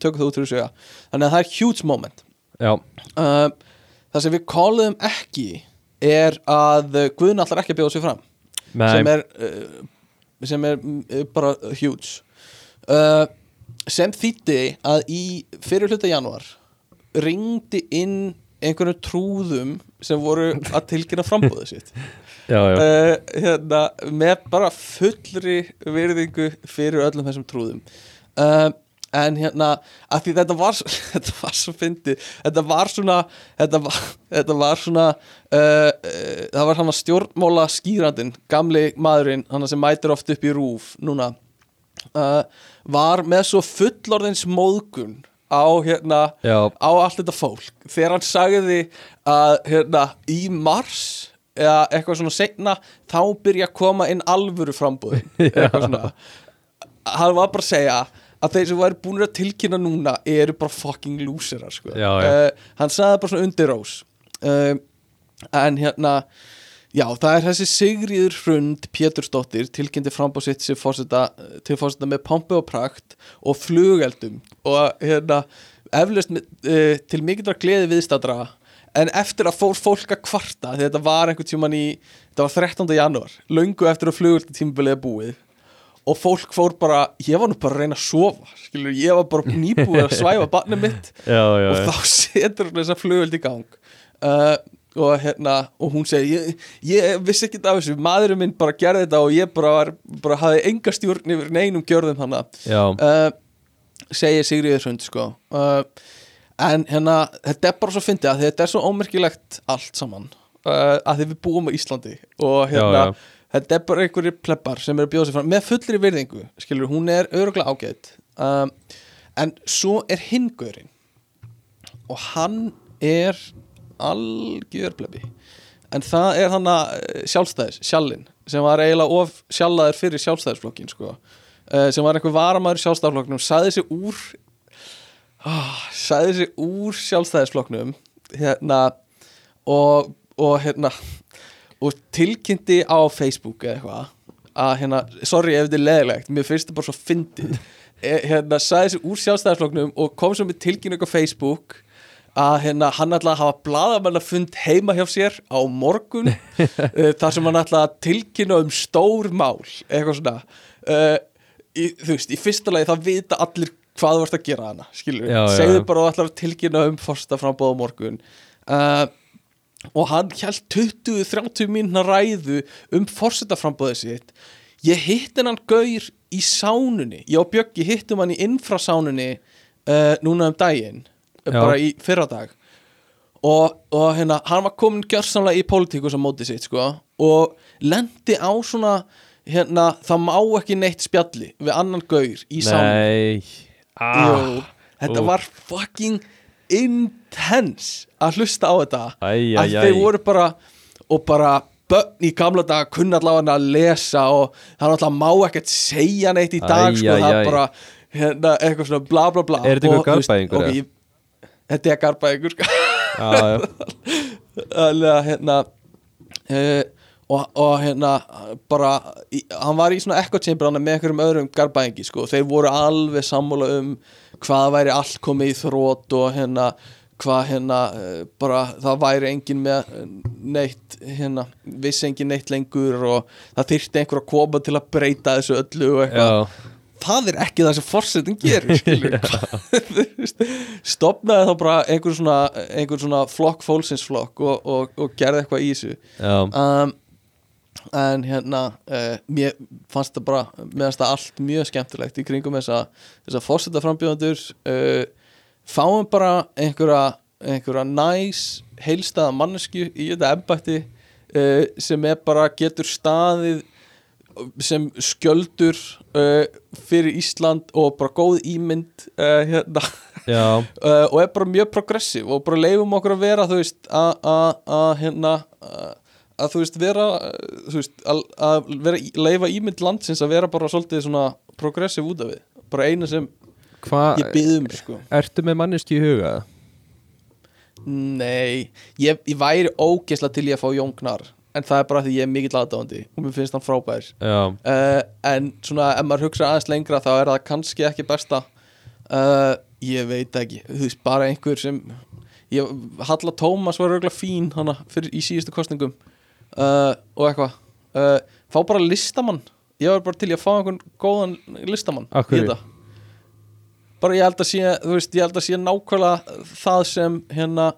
tökum það út fyrir sögja þannig að það er huge moment. Uh, það sem við kóluðum ekki er að Guðn allar ekki að bjóða sig fram. Sem Nei, er, uh, sem er bara huge. Sem þýtti að í fyrir hluta janúar ringdi inn einhvern trúðum sem voru að tilkynna frambúðið sitt já, já, uh, hérna, með bara fullri virðingu fyrir öllum þessum trúðum. Uh, en hérna að því þetta var, þetta var svo fyndið. Þetta var svona þetta var, þetta var svona uh, það var hann að stjórnmóla skýrandinn gamli maðurinn, hann sem mætir oft upp í rúf núna var með svo fullorðins móðgun á hérna já, á allt þetta fólk. Þegar hann sagði að hérna, í mars eða eitthvað svona segna þá byrja að koma inn alvöru frambúðin eitthvað svona. Hann var bara að segja að þeir sem væri búin að tilkynna núna eru bara fucking loserar sko. Já, já. Uh, hann sagði bara svona undir rós. Uh, en hérna já það er þessi Sigríður Hrund Pétursdóttir tilkynnti frambúð sitt sem fórseta, til fórseta með pompi og prakt og flugeldum. Og hérna eflaust uh, til mikilvæg gleði viðstadra en eftir að fór fólk að kvarta því þetta var einhvern tíman í þetta var 13. janúar, löngu eftir að tímabilið er búið og fólk fór bara, ég var nú bara að reyna að sofa skilur, ég var bara nýbúið að svæfa barnið mitt já, já, og þá setur hún þessa flugöld í gang. Uh, og hérna og hún segi, ég, ég vissi ekki af þessu maðurinn minn bara gerði þetta og ég bara, var, bara hafði enga stjórn yfir neinum gjörðum hana já, uh, segir Sigriður Hrund sko uh, en hérna þetta er bara svo fyndið að þetta er svo ómerkilegt allt saman. Uh, að því við búum á Íslandi og hérna Já, já. þetta er bara einhverjir pleppar sem eru að bjóða sig fram með fullri virðingu, skilur, hún er öruglega ágætt um, en svo er hingurinn og hann er algjör plebbi. En það er hann að sjálfstæðis, sjallinn sem var eiginlega of sjallaður fyrir sjálfstæðisflokkin sko. Uh, sem var einhver varamæður sjálfstæðisflokknum sagði sig úr oh, sagði sig úr sjálfstæðisflokknum hérna og, og hérna og tilkynnti á Facebook eða eitthvað að hérna, sorry ef þetta er leðilegt mér finnst þetta bara svo fyndið. Eh, hérna, sagði sig úr sjálfstæðisflokknum og kom svo með tilkynningu á Facebook að hérna, hann ætlaði að hafa bladamanna fund heima hjá sér á morgun uh, þar sem hann ætlaði að tilkynna um stór mál eitthvað svona. Uh, í, þú veist, í fyrsta lagi það vita allir hvað þú ert að gera hana skilur, Já, segðu já. bara að þú ætlar að tilkynna um fórsta frambóð á morgun. Uh, og hann held 20-30 mínuna ræðu um fórsetaframbóðið sitt. Ég hitt hennan gaur í sánunni. Ég og Bjöggi hittum hann í infrasánunni uh, núna um daginn Já. bara í fyrradag. Og, og hérna, hann var komin gjörsamlega í pólitíkus á móti sitt sko og lendi á svona hérna, það má ekki neitt spjalli við annan gaur í sánunni. Nei ah, þetta Úff. var fucking intense að hlusta á þetta Æ, æ, að æ. þeir voru bara og bara börn í gamla dag kunna allavega að lesa og það er alltaf má ekkert segja neitt í dag Æ, sko, æ, það er bara hérna, eitthvað svona bla bla bla Er þetta ok, eða? ég- Þetta er garbaðingur sko já, já, Þannig að hérna uh, og, og hérna bara, í, hann var í svona echo chamber hann með einhverjum öðrum garbæðingi sko. þeir voru alveg sammála um hvað væri allt komið í þrótt og hérna hvað hérna eh, bara það væri engin með neitt hérna, vissi engin neitt lengur og það þyrfti einhver að koma til að breyta þessu öllu og eitthvað. Það er ekki það sem forsetin gerir stopnaði þá bara einhver svona, einhver svona flokk fólksins flokk og, og, og gerði eitthvað í þessu. Um, en hérna uh, mér fannst það bara mér fannst það allt mjög skemmtilegt í kringum þessa, þessa fórseta frambjóðandur uh, fáum bara einhverja einhverja næs heilstæða mannesku í þetta embætti uh, sem er bara getur staðið sem skjöldur uh, fyrir Ísland og bara góð ímynd uh, hérna. Uh, og er bara mjög progressiv og bara leifum okkur að vera þú veist að- að að, hérna að þú veist vera þú veist, að, að vera leifa ímynd landsins að vera bara svolítið svona progressiv út af við. Bara eina sem hvað ég byðum sko. Ertu með manneski í huga? nei, ég, ég væri ógesla til ég að fá Jón Gnar en það er bara því ég er mikill aðdáðandi og mér finnst hann frábær. Uh, en svona ef maður hugsa aðeins lengra þá er það kannski ekki besta. Uh, ég veit ekki þú veist bara einhver sem ég, Halla Tómas var örgulega fín hana fyrir, í síðustu kostningum uh, og eitthvað. Uh, fá bara listamann. Ég var bara til í að fá einhvern góðan listamann Af í hverju? þetta. Bara ég held að sé þú veist ég held að sé nákvæmlega það sem hérna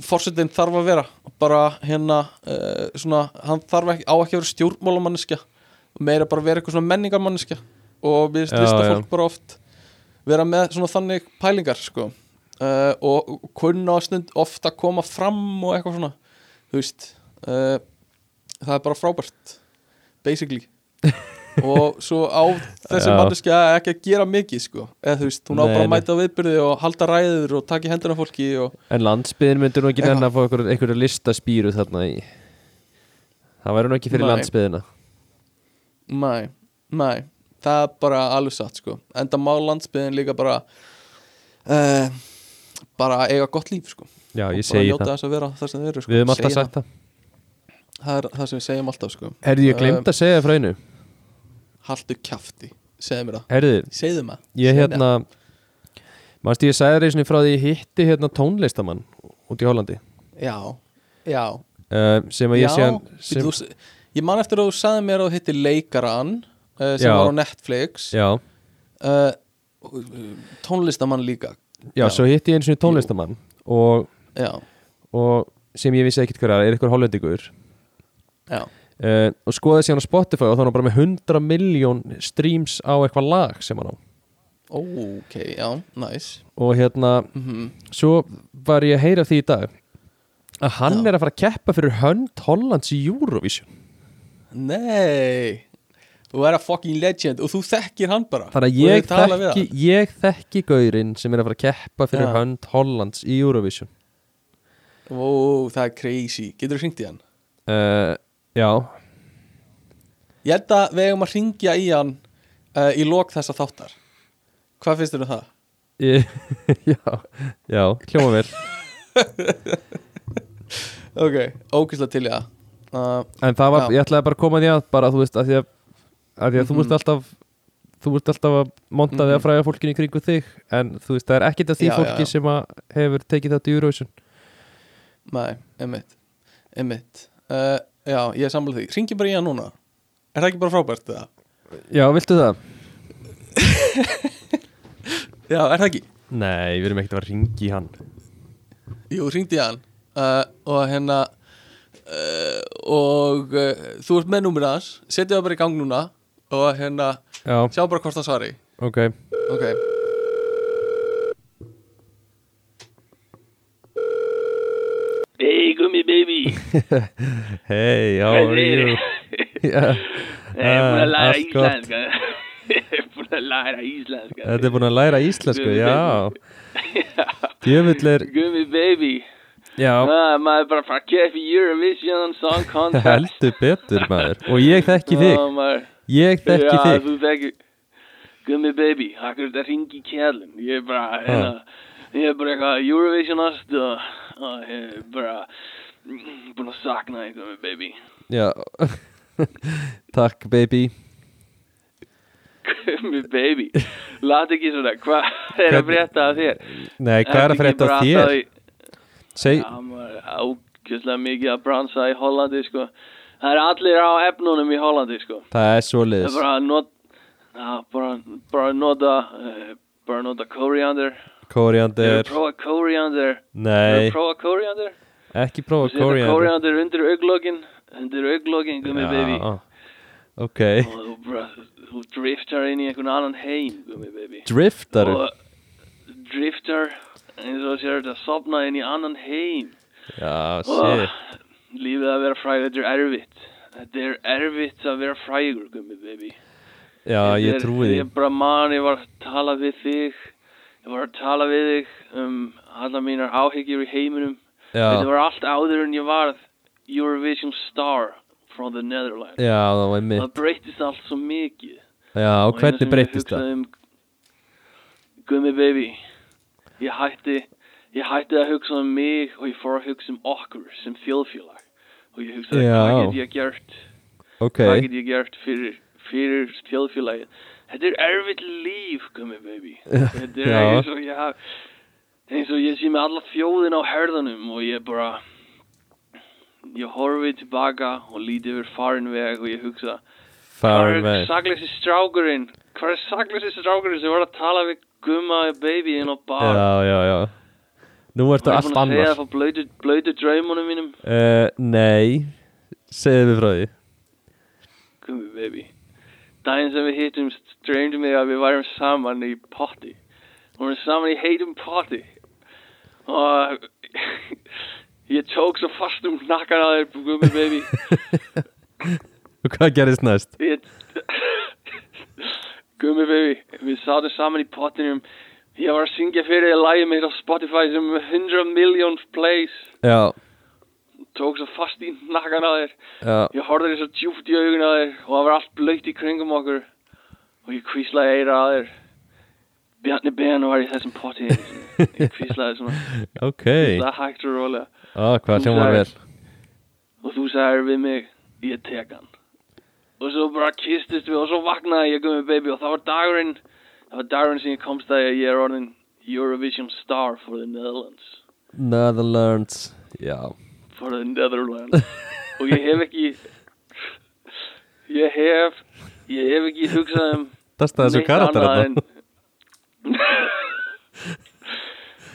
fórsetin þarf að vera. Bara hérna uh, svona, hann þarf ekki, á ekki að vera stjórnmálamanniska meira bara vera eitthvað svona menningarmanniska og við Já, lista já. fólk bara oft vera með svona þannig pælingar sko. Uh, og kunna stund ofta koma fram og eitthvað svona þú veist. Uh, það er bara frábært basically. Og svo á þessi Já. manneskja ekki að gera mikið sko. Eða þú veist, hún á Nei, bara að mæta á viðbyrði og halda ræður og taka í hendina á fólki og en landsbyðin myndir nú ekki nenni að fá einhverju, listaspýru þarna í Það væri nú ekki fyrir Nei. landsbyðina. Nei, nei. Það er bara alveg satt sko. Enda má landsbyðin líka bara uh, Bara eiga gott líf sko. Já, ég Bara njóta það. þess að vera það sem þeir eru sko. Við höfum alltaf sagt það það. er það sem við segjum alltaf sko. Herði, ég glemt að segja frá einu? Haltu kjafti, segðu mér það. Herði, Segðu maður ég hérna Manstu ég sagði reysinni frá því ég hitti hérna tónlistamann út í Hollandi. Já, já, uh, sem að ég já sé hann sem... þú, Ég man eftir að þú sagði mér að þú hitti leikaran uh, sem Já. var á Netflix. Já, uh, Tónlistamann líka. Já, Já. svo hitti ég einu sinni tónlistamann og, Já, og sem ég vissi ekkert hver er, eitthvað hollendingur uh, og skoði sér hann á Spotify og þá er hann bara með 100 miljón streams á eitthvað lag sem hann á. Ok, já, nice. Og hérna, mm svo var ég að heyra því í dag að hann Já. er að fara að keppa fyrir hönd Hollands í Eurovision. Nei. Þú er að fucking legend og þú þekkir hann bara. Þannig að ég þekki, ég þekki gaurinn sem er að fara að keppa fyrir Já. hönd Hollands í Eurovision. Ó, það er crazy. Getur þú hringt í hann? uh, já, Ég held að við eigum að hringja í hann uh, í lok þessa þáttar Hvað finnst þér um það? ég, já já, hljóma vel Ok, ógæslega til ég uh, en það var, Já. ég ætlaði bara að koma því að bara þú veist, að því að, að, því að þú Mhm. veist alltaf þú veist alltaf að monta því að Mhm. fræða fólkinu í kringu þig en þú veist, það er ekkit af því Já, fólki já. sem að hefur tekið þetta í Eurovision Nei, einmitt Einmitt uh, Já, ég er samlega því. Hringi bara í hann núna. Er það ekki bara frábært það? já, viltu það? Já, er það ekki? Nei, við erum ekkert að ringi í hann. Jú, hringdi ég hann. Uh, og hérna uh, og uh, þú ert með númur hans. Setja það bara í gang núna. Og hérna, Já, sjá bara hvort það svari ok. Ok Hey, gummi baby. Hey, how are you? Já, Ég er búin að læra íslenska Ég er búin að læra íslenska. Þetta er búin að læra íslensku, Gummi já Djöfull er, Gummi baby. Já, Ah, Maður bara fara að keppa í Eurovision Song Contest. heldur betur maður. Og ég þekki þig, Ah, maður- ég þekki Já, þig. þekki Gummi baby, akkur þetta ringi kjælin Ég er bara, hérna Ég er bara eitthvað Eurovisionast og, bara mm, búin að sakna þig, Gummi baby. Já. Takk baby. Gummi baby. Lát ekki svona, hvað er að frétta af þér? Nei, hvað er að frétta af þér? Seg, ákjöfslega mikið að bransa í Hollandi sko. Það er allir á efnunum í Hollandi sko. Það er Það svoleiðis er bara að bara, bara að nota bara að nota koriander Koriander prófað koriander Nei, prófað koriander ekki prófa koriander koriander undir auglókin undir auglókin, gummi baby. Ok. Og þú driftar inn í einhvern annan heim, gummi baby. Driftar? Driftar eins og sér þetta sopna inn í annan heim. Já, shit. lífið að vera frægur, þetta er erfitt. Þetta er erfitt að vera frægur, gummi baby. Já, ég trúi því. Ég bara man, ég var að tala við þig Ég var að tala við þig um alla mínar áhyggjur í heiminum. Þetta var allt áður en ég var Eurovision star from the Netherlands. Já, það Það breytist allt svo mikið. Já, og sem hvernig breytist það? um, Gummi baby Ég hætti Ég hætti að hugsa um mig og ég fór að hugsa um okkur sem þjóðfélag. Og ég hugsaði hvað get ég gert? Ok, hvað get ég gert fyrir, fyrir þjóðfélagið þetta er erfitt líf gummi baby. Þetta er eins og ég haf eins og ég sé með alla þjóðin á herðanum og ég bara ég horfi tilbaka og líti yfir farin veg og ég hugsa hvað er sakleysi strákurinn? Hvað er sakleysi strákurinn sem var að tala við gumma baby inn á bar? Já, já, já. Nú ertu og ég er allt búin að segja annars það frá blöytu draumunum mínum? Uh, Nei, segðu við frá því. Gummi baby Daginn sem við hittumst dreymdi mig að við værum saman í potti Við vorum saman í heitum potti Og Ég tók svo fast um nakkan að þér Gummi baby. Og hvað gerist næst? Ég Gummi baby Við sátum saman í pottinum. Ég var að syngja fyrir þér lagi mitt á Spotify sem 100 million plays. Já, Tók svo fast í nakkan að þér. Já, Ég horfði þér svo djúpt í augun að þér og það var allt blöytt í kringum okkur. Og ég kvíslaði eira að þér. Bjarni Ben var í þessum potti. Einu sinni. ég kvíslaði svona. Ok. Það hægt og rólega. Á, hvað Þú hljómar vel. Sagðir- og þú sagðir við mig ég tek hann. Og svo bara kistist við og svo vaknaði ég gummi baby og það var dagurinn það var dagurinn sem ég komst að ég er orðin Eurovision star for the Netherlands. Netherlands Já, for the Netherlands. Og ég hef ekki ég hef ég hef ekki hugsað um það þessu neitt annað þarna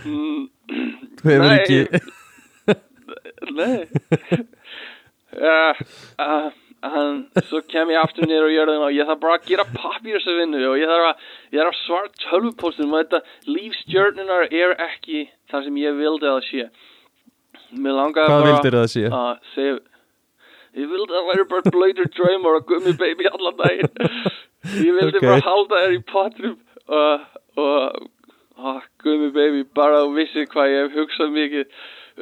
Mm, Þú hefur Nei. ekki Nei. Uh, uh, hann, Svo kem ég aftur niður á jörðina og ég þarf bara að gera pappírsvinnu og ég þarf að, ég að svara tölvupóstum og þetta lífstjörnunar er ekki það sem ég vildi að það sé Hvað bara vildir það sé? að segja Ég vildi að væri bara blöytur draumur og gummi baby allan daginn. Ég vildi Ok. bara halda þér í potrum og, og og gummi baby bara vissi hvað ég hef hugsað mikið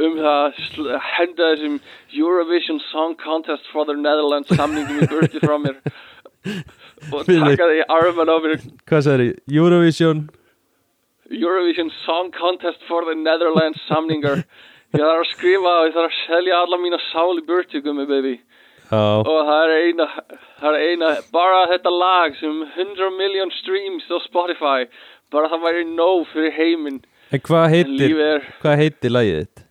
um það að að henda þessum Eurovision Song Contest for the Netherlands samningum í burti frá mér. Og taka því arman á mér. Hvað sagði Eurovision? Eurovision Song Contest for the Netherlands samningar ég þarf að skrifa og ég þarf að selja alla mína sál í burti gummi baby. Já, og það er eina, það er eina bara þetta lag sem 100 million streams á Spotify bara það væri nóg fyrir heiminn. En hvað heitir Hvað heitir lagið þitt?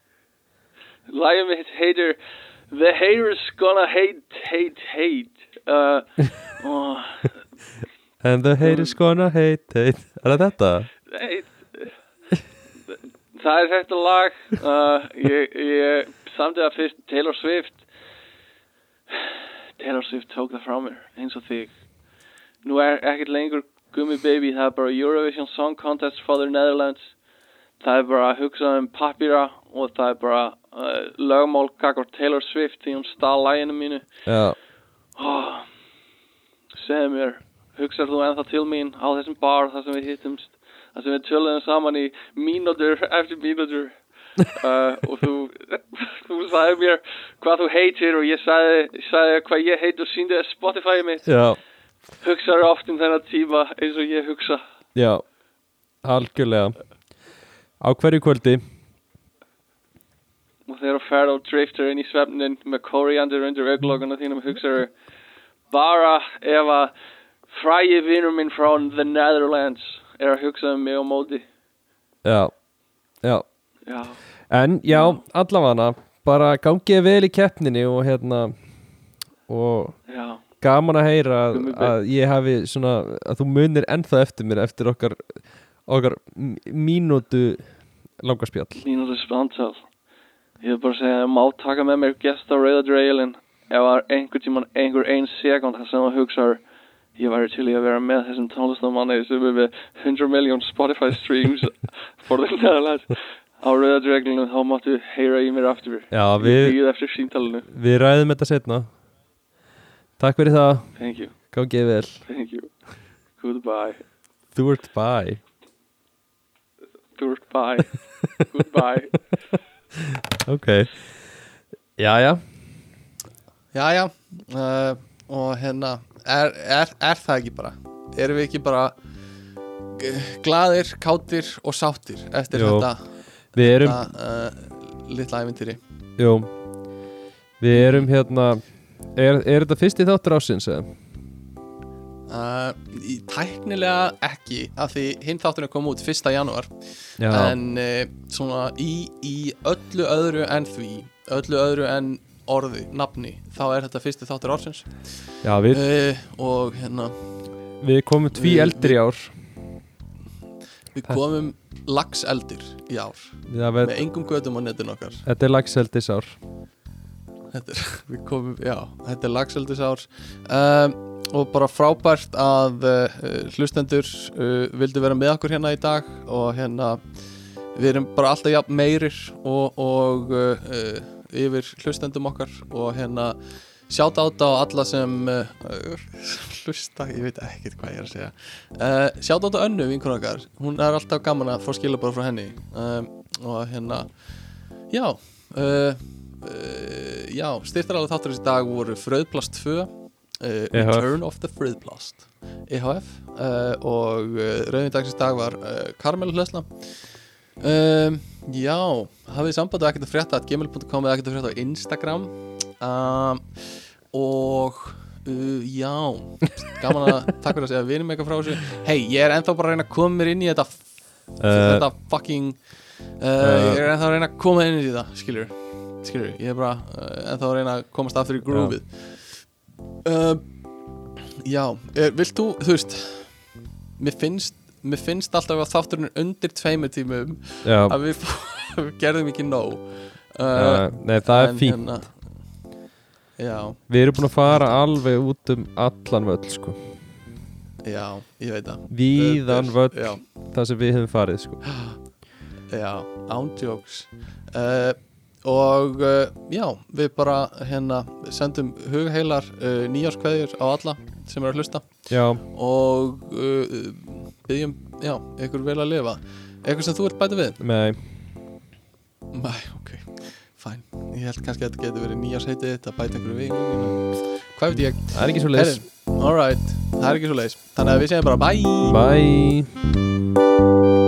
lagið mitt heitir The haters gonna hate, hate, hate. Uh, og, And the haters gonna hate, hate. Er það þetta? hate það er þetta lag. Uh, ég, ég samtidig að fyrst Taylor Swift. Taylor Swift tók það frá mér eins og þig. Nú er ekkert lengur Gummi Baby það er bara Eurovision Song Contest for the Netherlands. Það er bara að hugsa um pappíra og það er bara uh, lögmál kakvar Taylor Swift því hún stál læginu mínu. Já, oh, segðu mér hugsar þú ennþá til mín á þessum bar þar sem við hittumst þar sem við töluðum saman í mínútur eftir mínútur. Uh, og þú þú sagði mér hvað þú heitir og ég sagði, sagði hvað ég heit og síndi Spotify mitt. Já, hugsaður oft um þennan tíma eins og ég hugsa. Já Algjörlega. Á hverju kvöldi? Og þegar þú ferð og driftur inn í svefnin með koriander undir auglokana þínum hugsaðu bara ef að frægi vinur minn frá the Netherlands er að hugsa um mig á móti. Já, já. Já, En já, allavega bara gangið vel í keppninni og hérna og gaman að heyra að, að ég hafi svona að þú munir ennþá eftir mér eftir okkar okkar mínútu langarspjall mínútu spantal ég vil bara segja að má taka með mér gest á Rauða Dreilin ef það er einhver tíman einhver ein sekund þar sem þú hugsaður ég væri til í að vera með þessum tónlistamanni sem er með 100 miljón Spotify streams for the Netherlands á Rauða Dreilinu þá máttu heyra í mér aftur. Já, við, við ræðum þetta setna Takk fyrir það, thank you, gangið vel. Thank you. Goodbye, Þú ert bæ goodbye goodbye. Ok. Jæja, Jæja uh, Og hérna er, er, er það ekki bara Erum við ekki bara g- Glaðir, kátir og sáttir Eftir Jú. þetta við erum uh, Litla ævintýri Jú Við erum hérna Er, er þetta fyrsti þáttur ásins eða? uh, í, Tæknilega ekki Af því hinn þátturinn kom út 1. janúar Já, En uh, svona í, í öllu öðru en því Öllu öðru en orði, nafni Þá er þetta fyrsti þáttur ársins. Já við, uh, Og hérna við komum tví eldri í ár. Við komum lagseldir í ár. Já, Með við, engum gödum á netinu okkar. Þetta er lagseldis ár Þetta er, við komum, já, þetta er lagseldisár um, og bara frábært að uh, hlustendur uh, vildu vera með okkur hérna í dag og hérna við erum bara alltaf jafn meirir og, og yfir hlustendum okkar og hérna sjátt átta á alla sem uh, hlusta, ég veit ekkert hvað ég er að segja. Uh, sjátt átta önnu vinkun okkar, hún er alltaf gaman að fá skila bara frá henni. Um, og hérna já uh, já, styrtarálega þáttur þessi dag voru Fröðplast 2 uh, EHF. Return of the Fröðplast EHF og uh, rauðindagsins dag var Karmel Hlösla um, já, hafið samband og ekkert að frétta at gmail.com eða ekkert að frétta á Instagram? Um, og uh, já gaman að takk fyrir að segja vinum eitthvað frá þessu. Hei, ég er ennþá bara að reyna að koma mér inn í þetta uh, þetta fucking uh, ég er ennþá að reyna að koma inn í þetta skilur, skilur, ég er bara uh, ennþá að reyna að komast aftur í grúfið uh, já, er, vilt þú þú veist mér finnst, mér finnst alltaf að þátturinn undir tveimur tímum Já, að við, við gerðum ekki nóg. Uh, uh, nei það er en fínt. hérna, já, Við erum búin að fara alveg út um allan völl sko. Já, ég veit það. Víðan völl já, Það sem við höfum farið sko. Já, ándjóks uh, Og uh, já, við bara hérna sendum hugheilar uh, nýjárskveðjur á alla sem eru að hlusta. Já, og uh, byggjum, já, ykkur vel að lifa. Eitthvað sem þú ert bæta við? nei. Mæ, ok, fæn Ég held kannski að þetta getur verið nýjársheitið þetta bæta ykkur við einhvern Hvað veit ég? Það er ekki svo leis Alright, það er ekki svo leis Þannig að við segjum bara bye. Bye